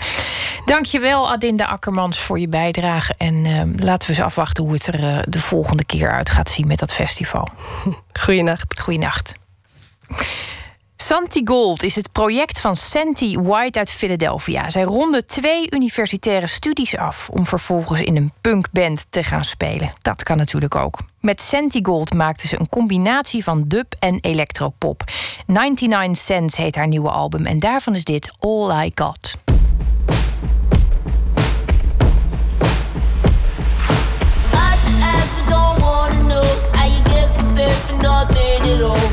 Dankjewel, Adinda Akkermans, voor je bijdrage. En uh, laten we eens afwachten hoe het er de volgende keer uit gaat zien met dat festival. Goeienacht. Goeienacht. Santi Gold is het project van Santi White uit Philadelphia. Zij ronde twee universitaire studies af om vervolgens in een punkband te gaan spelen. Dat kan natuurlijk ook. Met Santi Gold maakte ze een combinatie van dub en electropop. 99 Cents heet haar nieuwe album en daarvan is dit All I Got. Nothing at all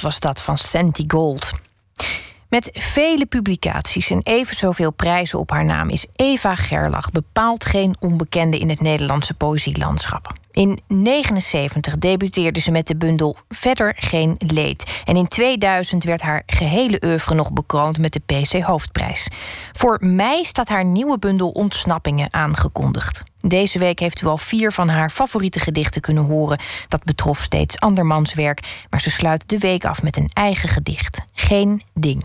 Was dat van Santi Gold. Met vele publicaties en even zoveel prijzen op haar naam is Eva Gerlach bepaald geen onbekende in het Nederlandse poëzielandschap. In 79 debuteerde ze met de bundel Verder geen leed. En in 2000 werd haar gehele oeuvre nog bekroond met de PC Hoofdprijs. Voor mei staat haar nieuwe bundel Ontsnappingen aangekondigd. Deze week heeft u al vier van haar favoriete gedichten kunnen horen. Dat betrof steeds andermans werk, maar ze sluit de week af met een eigen gedicht. Geen ding.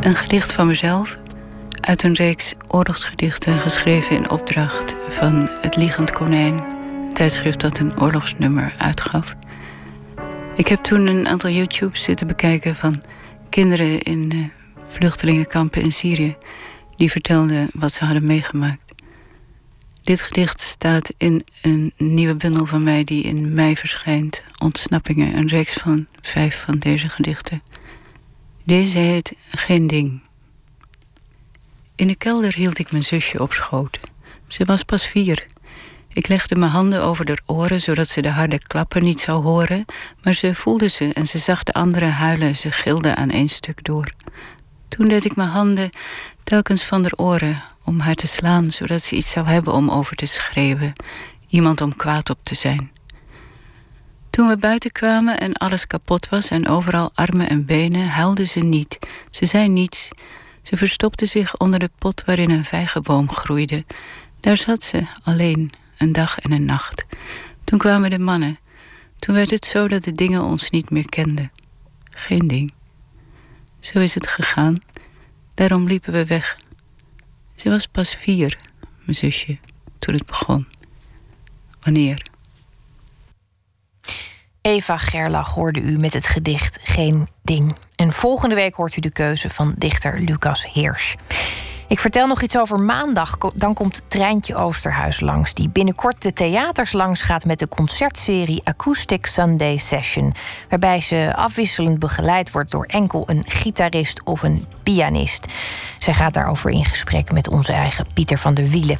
Een gedicht van mezelf uit een reeks oorlogsgedichten geschreven in opdracht van Het Liegend Konijn, een tijdschrift dat een oorlogsnummer uitgaf. Ik heb toen een aantal YouTubes zitten bekijken van kinderen in uh, vluchtelingenkampen in Syrië die vertelden wat ze hadden meegemaakt. Dit gedicht staat in een nieuwe bundel van mij die in mei verschijnt. Ontsnappingen, een reeks van vijf van deze gedichten. Deze heet Geen Ding. In de kelder hield ik mijn zusje op schoot. Ze was pas vier. Ik legde mijn handen over haar oren zodat ze de harde klappen niet zou horen, maar ze voelde ze en ze zag de anderen huilen en ze gilde aan één stuk door. Toen deed ik mijn handen telkens van haar oren om haar te slaan, zodat ze iets zou hebben om over te schreeuwen, iemand om kwaad op te zijn. Toen we buiten kwamen en alles kapot was en overal armen en benen, huilde ze niet. Ze zei niets. Ze verstopte zich onder de pot waarin een vijgenboom groeide. Daar zat ze, alleen, een dag en een nacht. Toen kwamen de mannen. Toen werd het zo dat de dingen ons niet meer kenden. Geen ding. Zo is het gegaan. Daarom liepen we weg. Ze was pas vier, mijn zusje, toen het begon. Wanneer? Eva Gerlach hoorde u met het gedicht Geen Ding. En volgende week hoort u de keuze van dichter Lucas Heers. Ik vertel nog iets over maandag. Dan komt Treintje Oosterhuis langs, die binnenkort de theaters langs gaat met de concertserie Acoustic Sunday Session. Waarbij ze afwisselend begeleid wordt door enkel een gitarist of een pianist. Zij gaat daarover in gesprek met onze eigen Pieter van der Wielen.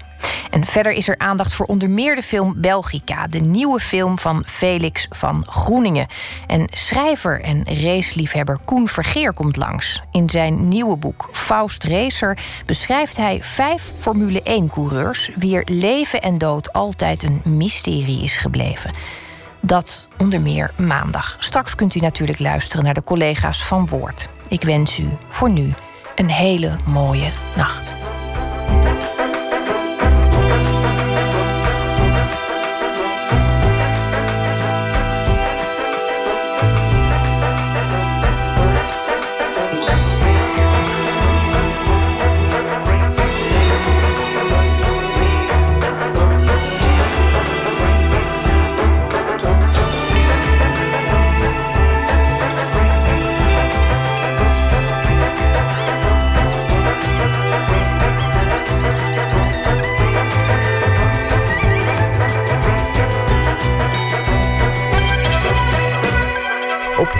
En verder is er aandacht voor onder meer de film Belgica, de nieuwe film van Felix van Groeningen. En schrijver en raceliefhebber Koen Vergeer komt langs. In zijn nieuwe boek Faust Racer beschrijft hij vijf Formule 1-coureurs wier leven en dood altijd een mysterie is gebleven. Dat onder meer maandag. Straks kunt u natuurlijk luisteren naar de collega's van Woord. Ik wens u voor nu een hele mooie nacht.